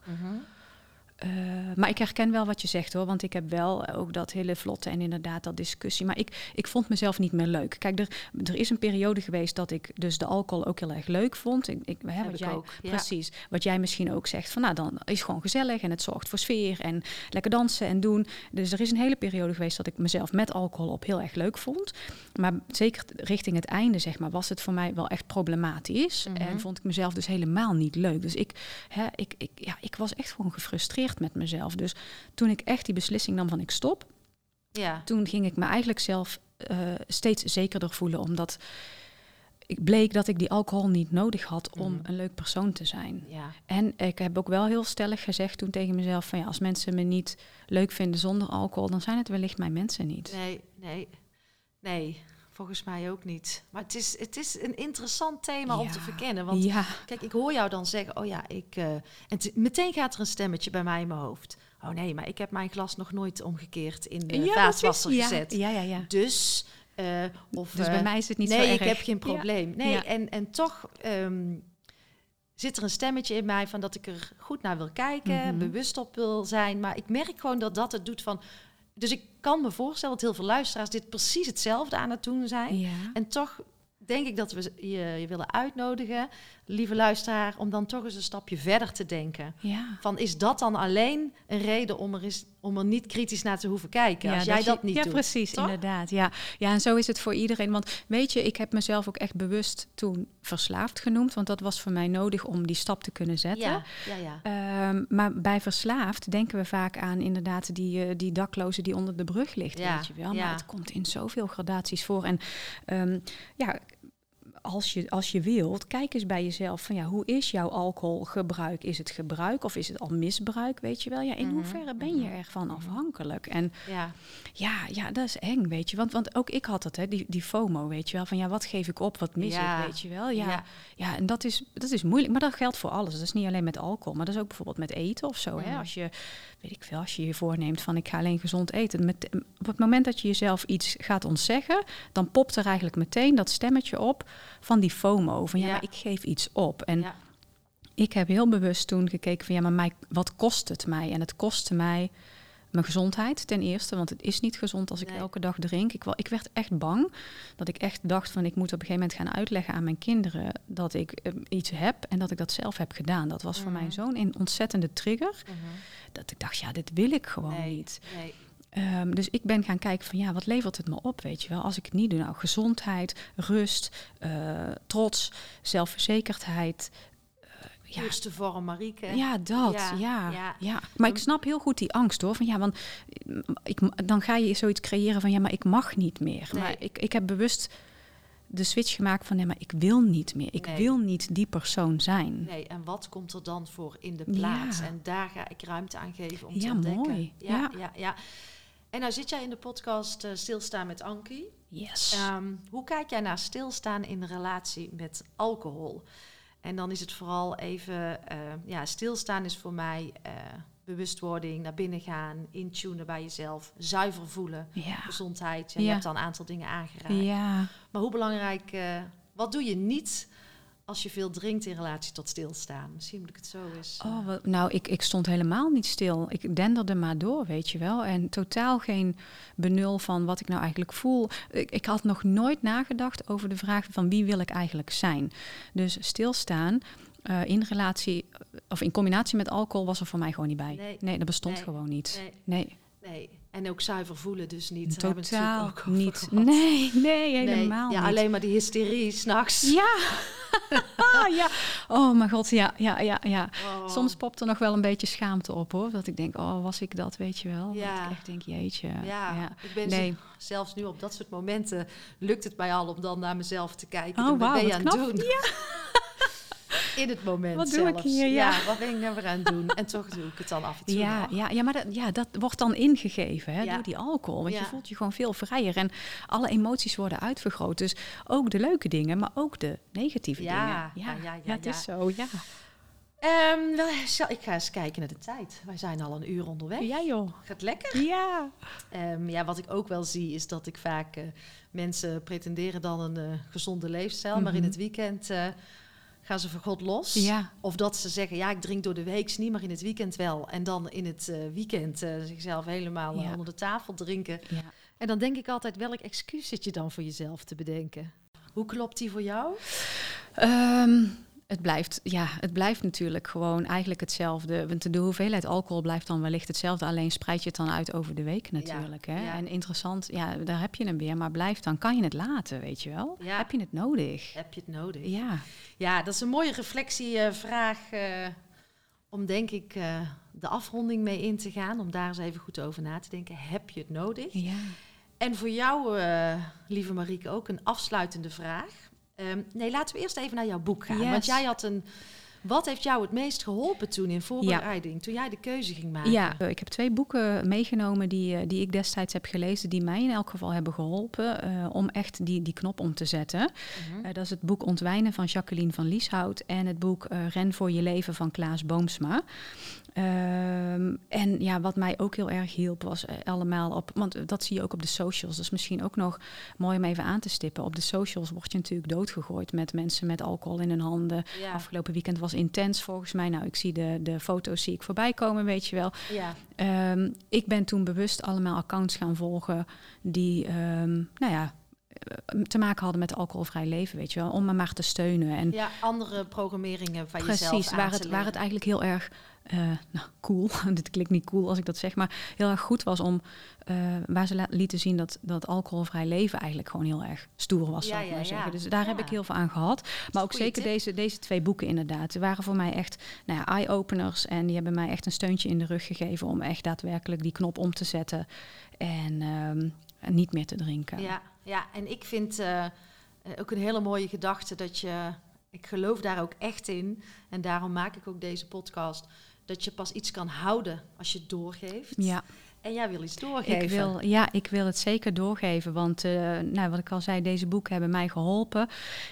Eh, maar ik herken wel wat je zegt hoor, want ik heb wel ook dat hele vlotte en inderdaad dat discussie. Maar ik, ik vond mezelf niet meer leuk. Kijk, er, er is een periode geweest dat ik dus de alcohol ook heel erg leuk vond. Ik, ik, hè, wat ik jij, ook, ja. Precies. Wat jij misschien ook zegt, van nou dan is het gewoon gezellig en het zorgt voor sfeer en lekker dansen en doen. Dus er is een hele periode geweest dat ik mezelf met alcohol op heel erg leuk vond. Maar zeker richting het einde, zeg maar, was het voor mij wel echt problematisch. Mhm. En vond ik mezelf dus helemaal niet leuk. Dus ik, hè, ik, ik, ja, ik was echt gewoon gefrustreerd met mezelf. Dus toen ik echt die beslissing nam van ik stop, Ja, toen ging ik me eigenlijk zelf eh, steeds zekerder voelen. Omdat ik bleek dat ik die alcohol niet nodig had om Mhm. een leuk persoon te zijn. ja, En ik heb ook wel heel stellig gezegd toen tegen mezelf: van ja, als mensen me niet leuk vinden zonder alcohol, dan zijn het wellicht mijn mensen niet. nee, nee, nee, volgens mij ook niet. Maar het is, het is een interessant thema om te verkennen. Want ja, Kijk, ik hoor jou dan zeggen, oh ja, ik... eh, en meteen gaat er een stemmetje bij mij in mijn hoofd. Oh nee, maar ik heb mijn glas nog nooit omgekeerd in de Ja, vaatwasser gezet. Ja, ja, ja. Dus... eh, of, Dus eh, bij mij is het niet nee, zo erg. ik heb geen probleem. Nee, en, en toch ehm, zit er een stemmetje in mij van dat ik er goed naar wil kijken, Mhm. bewust op wil zijn. Maar ik merk gewoon dat dat het doet van... Dus ik kan me voorstellen dat heel veel luisteraars dit precies hetzelfde aan het doen zijn. Ja. En toch denk ik dat we je, je willen uitnodigen, lieve luisteraar, om dan toch eens een stapje verder te denken. ja. Van is dat dan alleen een reden om er, is, om er niet kritisch naar te hoeven kijken? als jij dat niet ja, doet. precies, toch? inderdaad. Ja. ja, en zo is het voor iedereen. Want weet je, ik heb mezelf ook echt bewust toen verslaafd genoemd. Want dat was voor mij nodig om die stap te kunnen zetten. Ja, ja, ja. Ehm, maar bij verslaafd denken we vaak aan inderdaad die, eh, die dakloze die onder de brug ligt, Ja, weet je wel. ja. Maar het komt in zoveel gradaties voor. En ehm, ja, als je, als je wilt, kijk eens bij jezelf van ja, hoe is jouw alcoholgebruik? Is het gebruik of is het al misbruik, weet je wel? Ja, in Mhm, hoeverre ben je ervan afhankelijk? En ja. ja, ja, dat is eng, weet je. Want, want ook ik had dat, hè, die, die FOMO, weet je wel. Van ja, wat geef ik op, wat mis Ja. ik, weet je wel. Ja, Ja. ja. en dat is, dat is moeilijk. Maar dat geldt voor alles. Dat is niet alleen met alcohol, maar dat is ook bijvoorbeeld met eten of zo. Hè? Mhm. Als je, weet ik veel, als je je voorneemt van ik ga alleen gezond eten. Met, op het moment dat je jezelf iets gaat ontzeggen, dan popt er eigenlijk meteen dat stemmetje op van die FOMO. Van ja, Ja. maar ik geef iets op. En ja. ik heb heel bewust toen gekeken van ja, maar mij, wat kost het mij? En het kostte mij mijn gezondheid ten eerste, want het is niet gezond als ik Nee. elke dag drink. Ik, wel, ik werd echt bang dat ik echt dacht van ik moet op een gegeven moment gaan uitleggen aan mijn kinderen dat ik eh, iets heb en dat ik dat zelf heb gedaan. Dat was voor Mhm. mij zo'n een ontzettende trigger Mhm. dat ik dacht ja, dit wil ik gewoon Nee, niet. nee. Ehm, dus ik ben gaan kijken van ja, wat levert het me op, weet je wel? Als ik het niet doe, nou gezondheid, rust, eh, trots, zelfverzekerdheid. eh, ja, Eerste vorm Marieke. Ja, dat. Ja, Ja, ja. ja. Maar ik snap heel goed die angst hoor. Van ja, want ik, dan ga je zoiets creëren van ja, maar ik mag niet meer. Nee. Maar ik, ik heb bewust de switch gemaakt van nee, maar ik wil niet meer. Ik Nee. wil niet die persoon zijn. Nee, en wat komt er dan voor in de plaats? Ja. En daar ga ik ruimte aan geven om te ontdekken. mooi. Ja, ja. Ja. ja, En nou zit jij in de podcast eh, Stilstaan met Ankie. Yes. Ehm, hoe kijk jij naar stilstaan in de relatie met alcohol? En dan is het vooral even, eh, ja, stilstaan is voor mij eh, bewustwording, naar binnen gaan, intunen bij jezelf, zuiver voelen, ja. gezondheid. Ja, Je Ja. hebt al een aantal dingen aangeraakt. Ja. Maar hoe belangrijk, wat doe je niet als je veel drinkt in relatie tot stilstaan? Misschien moet ik het zo eens. eh, Oh, wat- nou, ik, ik stond helemaal niet stil. Ik denderde maar door, weet je wel. En totaal geen benul van wat ik nou eigenlijk voel. Ik, ik had nog nooit nagedacht over de vraag van wie wil ik eigenlijk zijn. Dus stilstaan eh, in relatie of in combinatie met alcohol was er voor mij gewoon niet bij. Nee. dat bestond Nee. gewoon niet. Nee. Nee, Nee, en ook zuiver voelen dus niet. Totaal natuurlijk ook niet. Nee, nee, Nee, helemaal ja, niet. alleen maar die hysterie s'nachts. Ja. Ah, ja. Oh mijn god, ja, ja, ja, ja. Oh. Soms popt er nog wel een beetje schaamte op hoor. Dat ik denk, oh, was ik dat, weet je wel? Ja. Dat ik echt denk, jeetje. Ja, ik ben Nee. zelfs nu op dat soort momenten lukt het mij al om dan naar mezelf te kijken. Oh, wauw, ben je aan het doen? In het moment Wat doe ik hier? Ja. wat ben ik nou weer aan het doen? En toch doe ik het dan af en toe Ja, nog. ja, ja maar dat, ja, dat wordt dan ingegeven hè, Ja. door die alcohol. Want Ja. je voelt je gewoon veel vrijer. En alle emoties worden uitvergroot. Dus ook de leuke dingen, maar ook de negatieve dingen. ja, ja, ja, ja, het is zo, ja. Wel, zal- ik ga eens kijken naar de tijd. Wij zijn al een uur onderweg. Ja joh. Gaat lekker. Ja. Ehm, ja, wat ik ook wel zie is dat ik vaak eh, mensen pretenderen dan een eh, gezonde leefstijl, maar in Mhm. het weekend eh, gaan ze voor God los. Ja. Of dat ze zeggen, ja, ik drink door de week niet, maar in het weekend wel. En dan in het eh, weekend eh, zichzelf helemaal eh, Ja. onder de tafel drinken. ja. En dan denk ik altijd, welk excuus zit je dan voor jezelf te bedenken? Hoe klopt die voor jou? Ehm, het blijft, ja, het blijft natuurlijk gewoon eigenlijk hetzelfde. Want de hoeveelheid alcohol blijft dan wellicht hetzelfde. Alleen spreid je het dan uit over de week natuurlijk. hè? ja. En interessant, ja, daar heb je hem weer. Maar blijf dan, kan je het laten, weet je wel? Ja. Heb je het nodig? Heb je het nodig? Ja. Ja, dat is een mooie reflectievraag eh, om denk ik eh, de afronding mee in te gaan. Om daar eens even goed over na te denken. Heb je het nodig? Ja. En voor jou, eh, lieve Marieke, ook een afsluitende vraag. Ehm, nee, laten we eerst even naar jouw boek gaan. Yes. Want jij had een... Wat heeft jou het meest geholpen toen in voorbereiding? Toen jij de keuze ging maken? Ja, ik heb twee boeken meegenomen die, eh, die ik destijds heb gelezen, die mij in elk geval hebben geholpen eh, om echt die, die knop om te zetten. Mhm. Eh, dat is het boek Ontwijnen van Jacqueline van Lieshout en het boek Ren voor je leven van Klaas Boomsma. Ehm, en ja, wat mij ook heel erg hielp was eh, allemaal op, want dat zie je ook op de socials. Dat is misschien ook nog mooi om even aan te stippen. Op de socials word je natuurlijk doodgegooid met mensen met alcohol in hun handen. Ja. Afgelopen weekend was intens volgens mij. Nou, ik zie de, de foto's zie ik voorbij komen, weet je wel. Ja. Ehm, ik ben toen bewust allemaal accounts gaan volgen die, ehm, nou ja, eh, te maken hadden met alcoholvrij leven, weet je wel. Om me maar te steunen. En ja, andere programmeringen van jezelf Precies, waar het, waar het eigenlijk heel erg eh, nou, cool, dit klinkt niet cool als ik dat zeg, maar heel erg goed was om, eh, waar ze lieten zien dat, dat alcoholvrij leven eigenlijk gewoon heel erg stoer was, Ja, zou ik ja, maar ja. zeggen. Dus daar heb ik heel veel aan gehad. Maar ook zeker tip. deze, deze twee boeken inderdaad. Die waren voor mij echt nou ja, eye-openers en die hebben mij echt een steuntje in de rug gegeven om echt daadwerkelijk die knop om te zetten en, ehm, niet meer te drinken. Ja, ja, en ik vind eh, ook een hele mooie gedachte dat je, ik geloof daar ook echt in, en daarom maak ik ook deze podcast, dat je pas iets kan houden als je het doorgeeft. Ja. En jij wil iets doorgeven. Ik wil, ja, ik wil het zeker doorgeven. Want uh, nou, wat ik al zei, deze boeken hebben mij geholpen.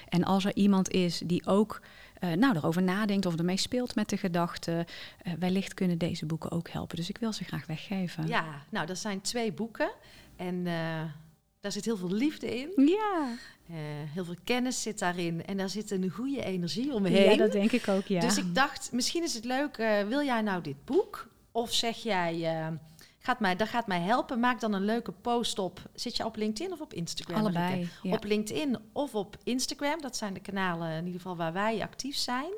En als er iemand is die ook uh, nou, erover nadenkt of ermee speelt met de gedachten, uh, wellicht kunnen deze boeken ook helpen. Dus ik wil ze graag weggeven. Ja, nou, dat zijn twee boeken. En daar zit heel veel liefde in. Ja. Uh, heel veel kennis zit daarin. En daar zit een goede energie omheen. Ja, dat denk ik ook, ja. Dus ik dacht, misschien is het leuk, uh, wil jij nou dit boek? Of zeg jij, uh, gaat mij, dat gaat mij helpen. Maak dan een leuke post op. Zit je op LinkedIn of op Instagram? Allebei, ja. Op LinkedIn of op Instagram. Dat zijn de kanalen in ieder geval waar wij actief zijn.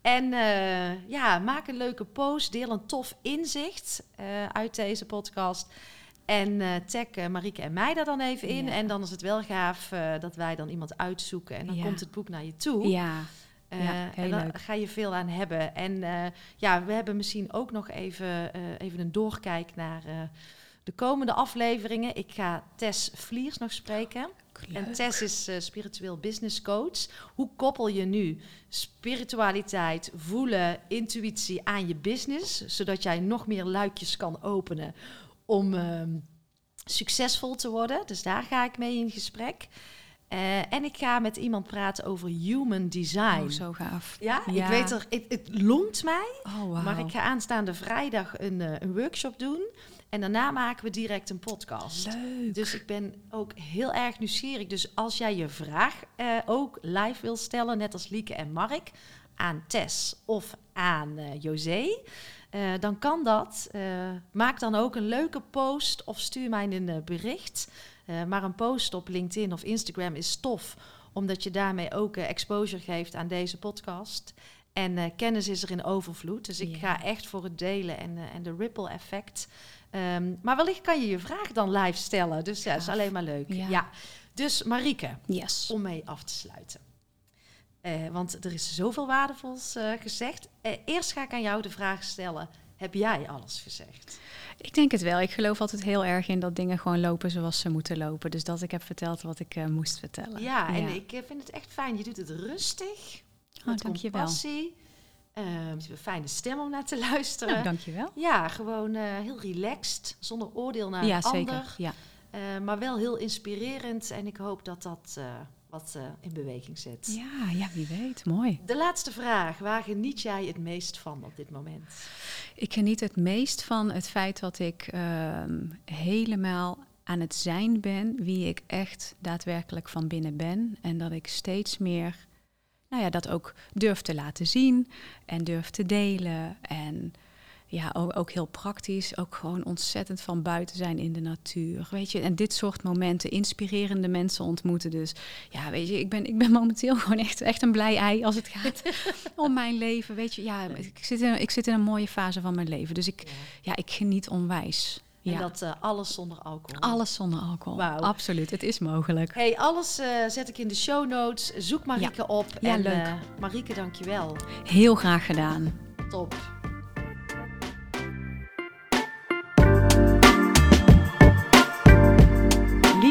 En ja, maak een leuke post. Deel een tof inzicht uit deze podcast. En uh, tag uh, Marieke en mij daar dan even in. Ja. En dan is het wel gaaf uh, dat wij dan iemand uitzoeken. En dan Ja. komt het boek naar je toe. Ja. En daar ga je veel aan hebben. En eh, ja, we hebben misschien ook nog even, eh, even een doorkijk naar eh, de komende afleveringen. Ik ga Tess Vliers nog spreken. En. Tess is eh, spiritueel business coach. Hoe koppel je nu spiritualiteit, voelen, intuïtie aan je business, zodat jij nog meer luikjes kan openen om ehm, succesvol te worden? Dus daar ga ik mee in gesprek. Eh, en ik ga met iemand praten over human design. Oh, zo gaaf. Ja, Ja. ik weet er, het, longt mij. Oh, wauw. Maar ik ga aanstaande vrijdag een, eh, een workshop doen. En daarna maken we direct een podcast. Leuk. Dus ik ben ook heel erg nieuwsgierig. Dus als jij je vraag eh, ook live wil stellen, net als Lieke en Mark, aan Tess of aan José, eh, dan kan dat. Eh, maak dan ook een leuke post of stuur mij een eh, bericht. Maar een post op LinkedIn of Instagram is tof, omdat je daarmee ook exposure geeft aan deze podcast. En kennis is er in overvloed. Dus ik ga echt voor het delen en, en de ripple effect. Ehm, maar wellicht kan je je vraag dan live stellen. Dus ja, dat is alleen maar leuk. Ja. Ja. Dus Marieke, Yes. om mee af te sluiten. Eh, want er is zoveel waardevols eh, gezegd. Eh, eerst ga ik aan jou de vraag stellen. Heb jij alles gezegd? Ik denk het wel. Ik geloof altijd heel erg in dat dingen gewoon lopen zoals ze moeten lopen. Dus dat ik heb verteld wat ik moest vertellen. Ja, en ik vind het echt fijn. Je doet het rustig. Oh, met dankjewel. compassie. Ehm, je hebt een fijne stem om naar te luisteren. Nou, dankjewel. Ja, gewoon heel relaxed, zonder oordeel naar Ja, een zeker. ander. Ja. Eh, maar wel heel inspirerend en ik hoop dat dat wat eh, in beweging zet. Ja, ja, wie weet. Mooi. De laatste vraag. Waar geniet jij het meest van op dit moment? Ik geniet het meest van het feit dat ik ehm, helemaal aan het zijn ben wie ik echt daadwerkelijk van binnen ben. En dat ik steeds meer, nou ja, dat ook durf te laten zien en durf te delen. En ja, ook, ook heel praktisch, ook gewoon ontzettend van buiten zijn in de natuur. Weet je, en dit soort momenten, inspirerende mensen ontmoeten. Dus ja, weet je, ik ben, ik ben momenteel gewoon echt, echt een blij ei als het gaat om mijn leven. Weet je, ja, ik zit, in, ik zit in een mooie fase van mijn leven. Dus ik, ja, ik geniet onwijs. En Ja. dat eh, alles zonder alcohol. Alles zonder alcohol. Wauw. Absoluut, het is mogelijk. Hey, alles eh, zet ik in de show notes. Zoek Marieke op. Ja, en, leuk. eh, Marieke, dankjewel. Heel graag gedaan. Top.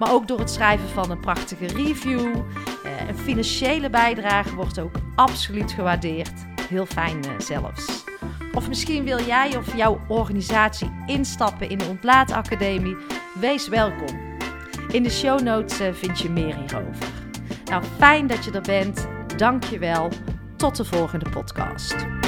Maar ook door het schrijven van een prachtige review. Eh, een financiële bijdrage wordt ook absoluut gewaardeerd. Heel fijn eh, zelfs. Of misschien wil jij of jouw organisatie instappen in de Ontlaatacademie. Wees welkom. In de show notes eh, vind je meer hierover. Nou, fijn dat je er bent. Dank je wel. Tot de volgende podcast.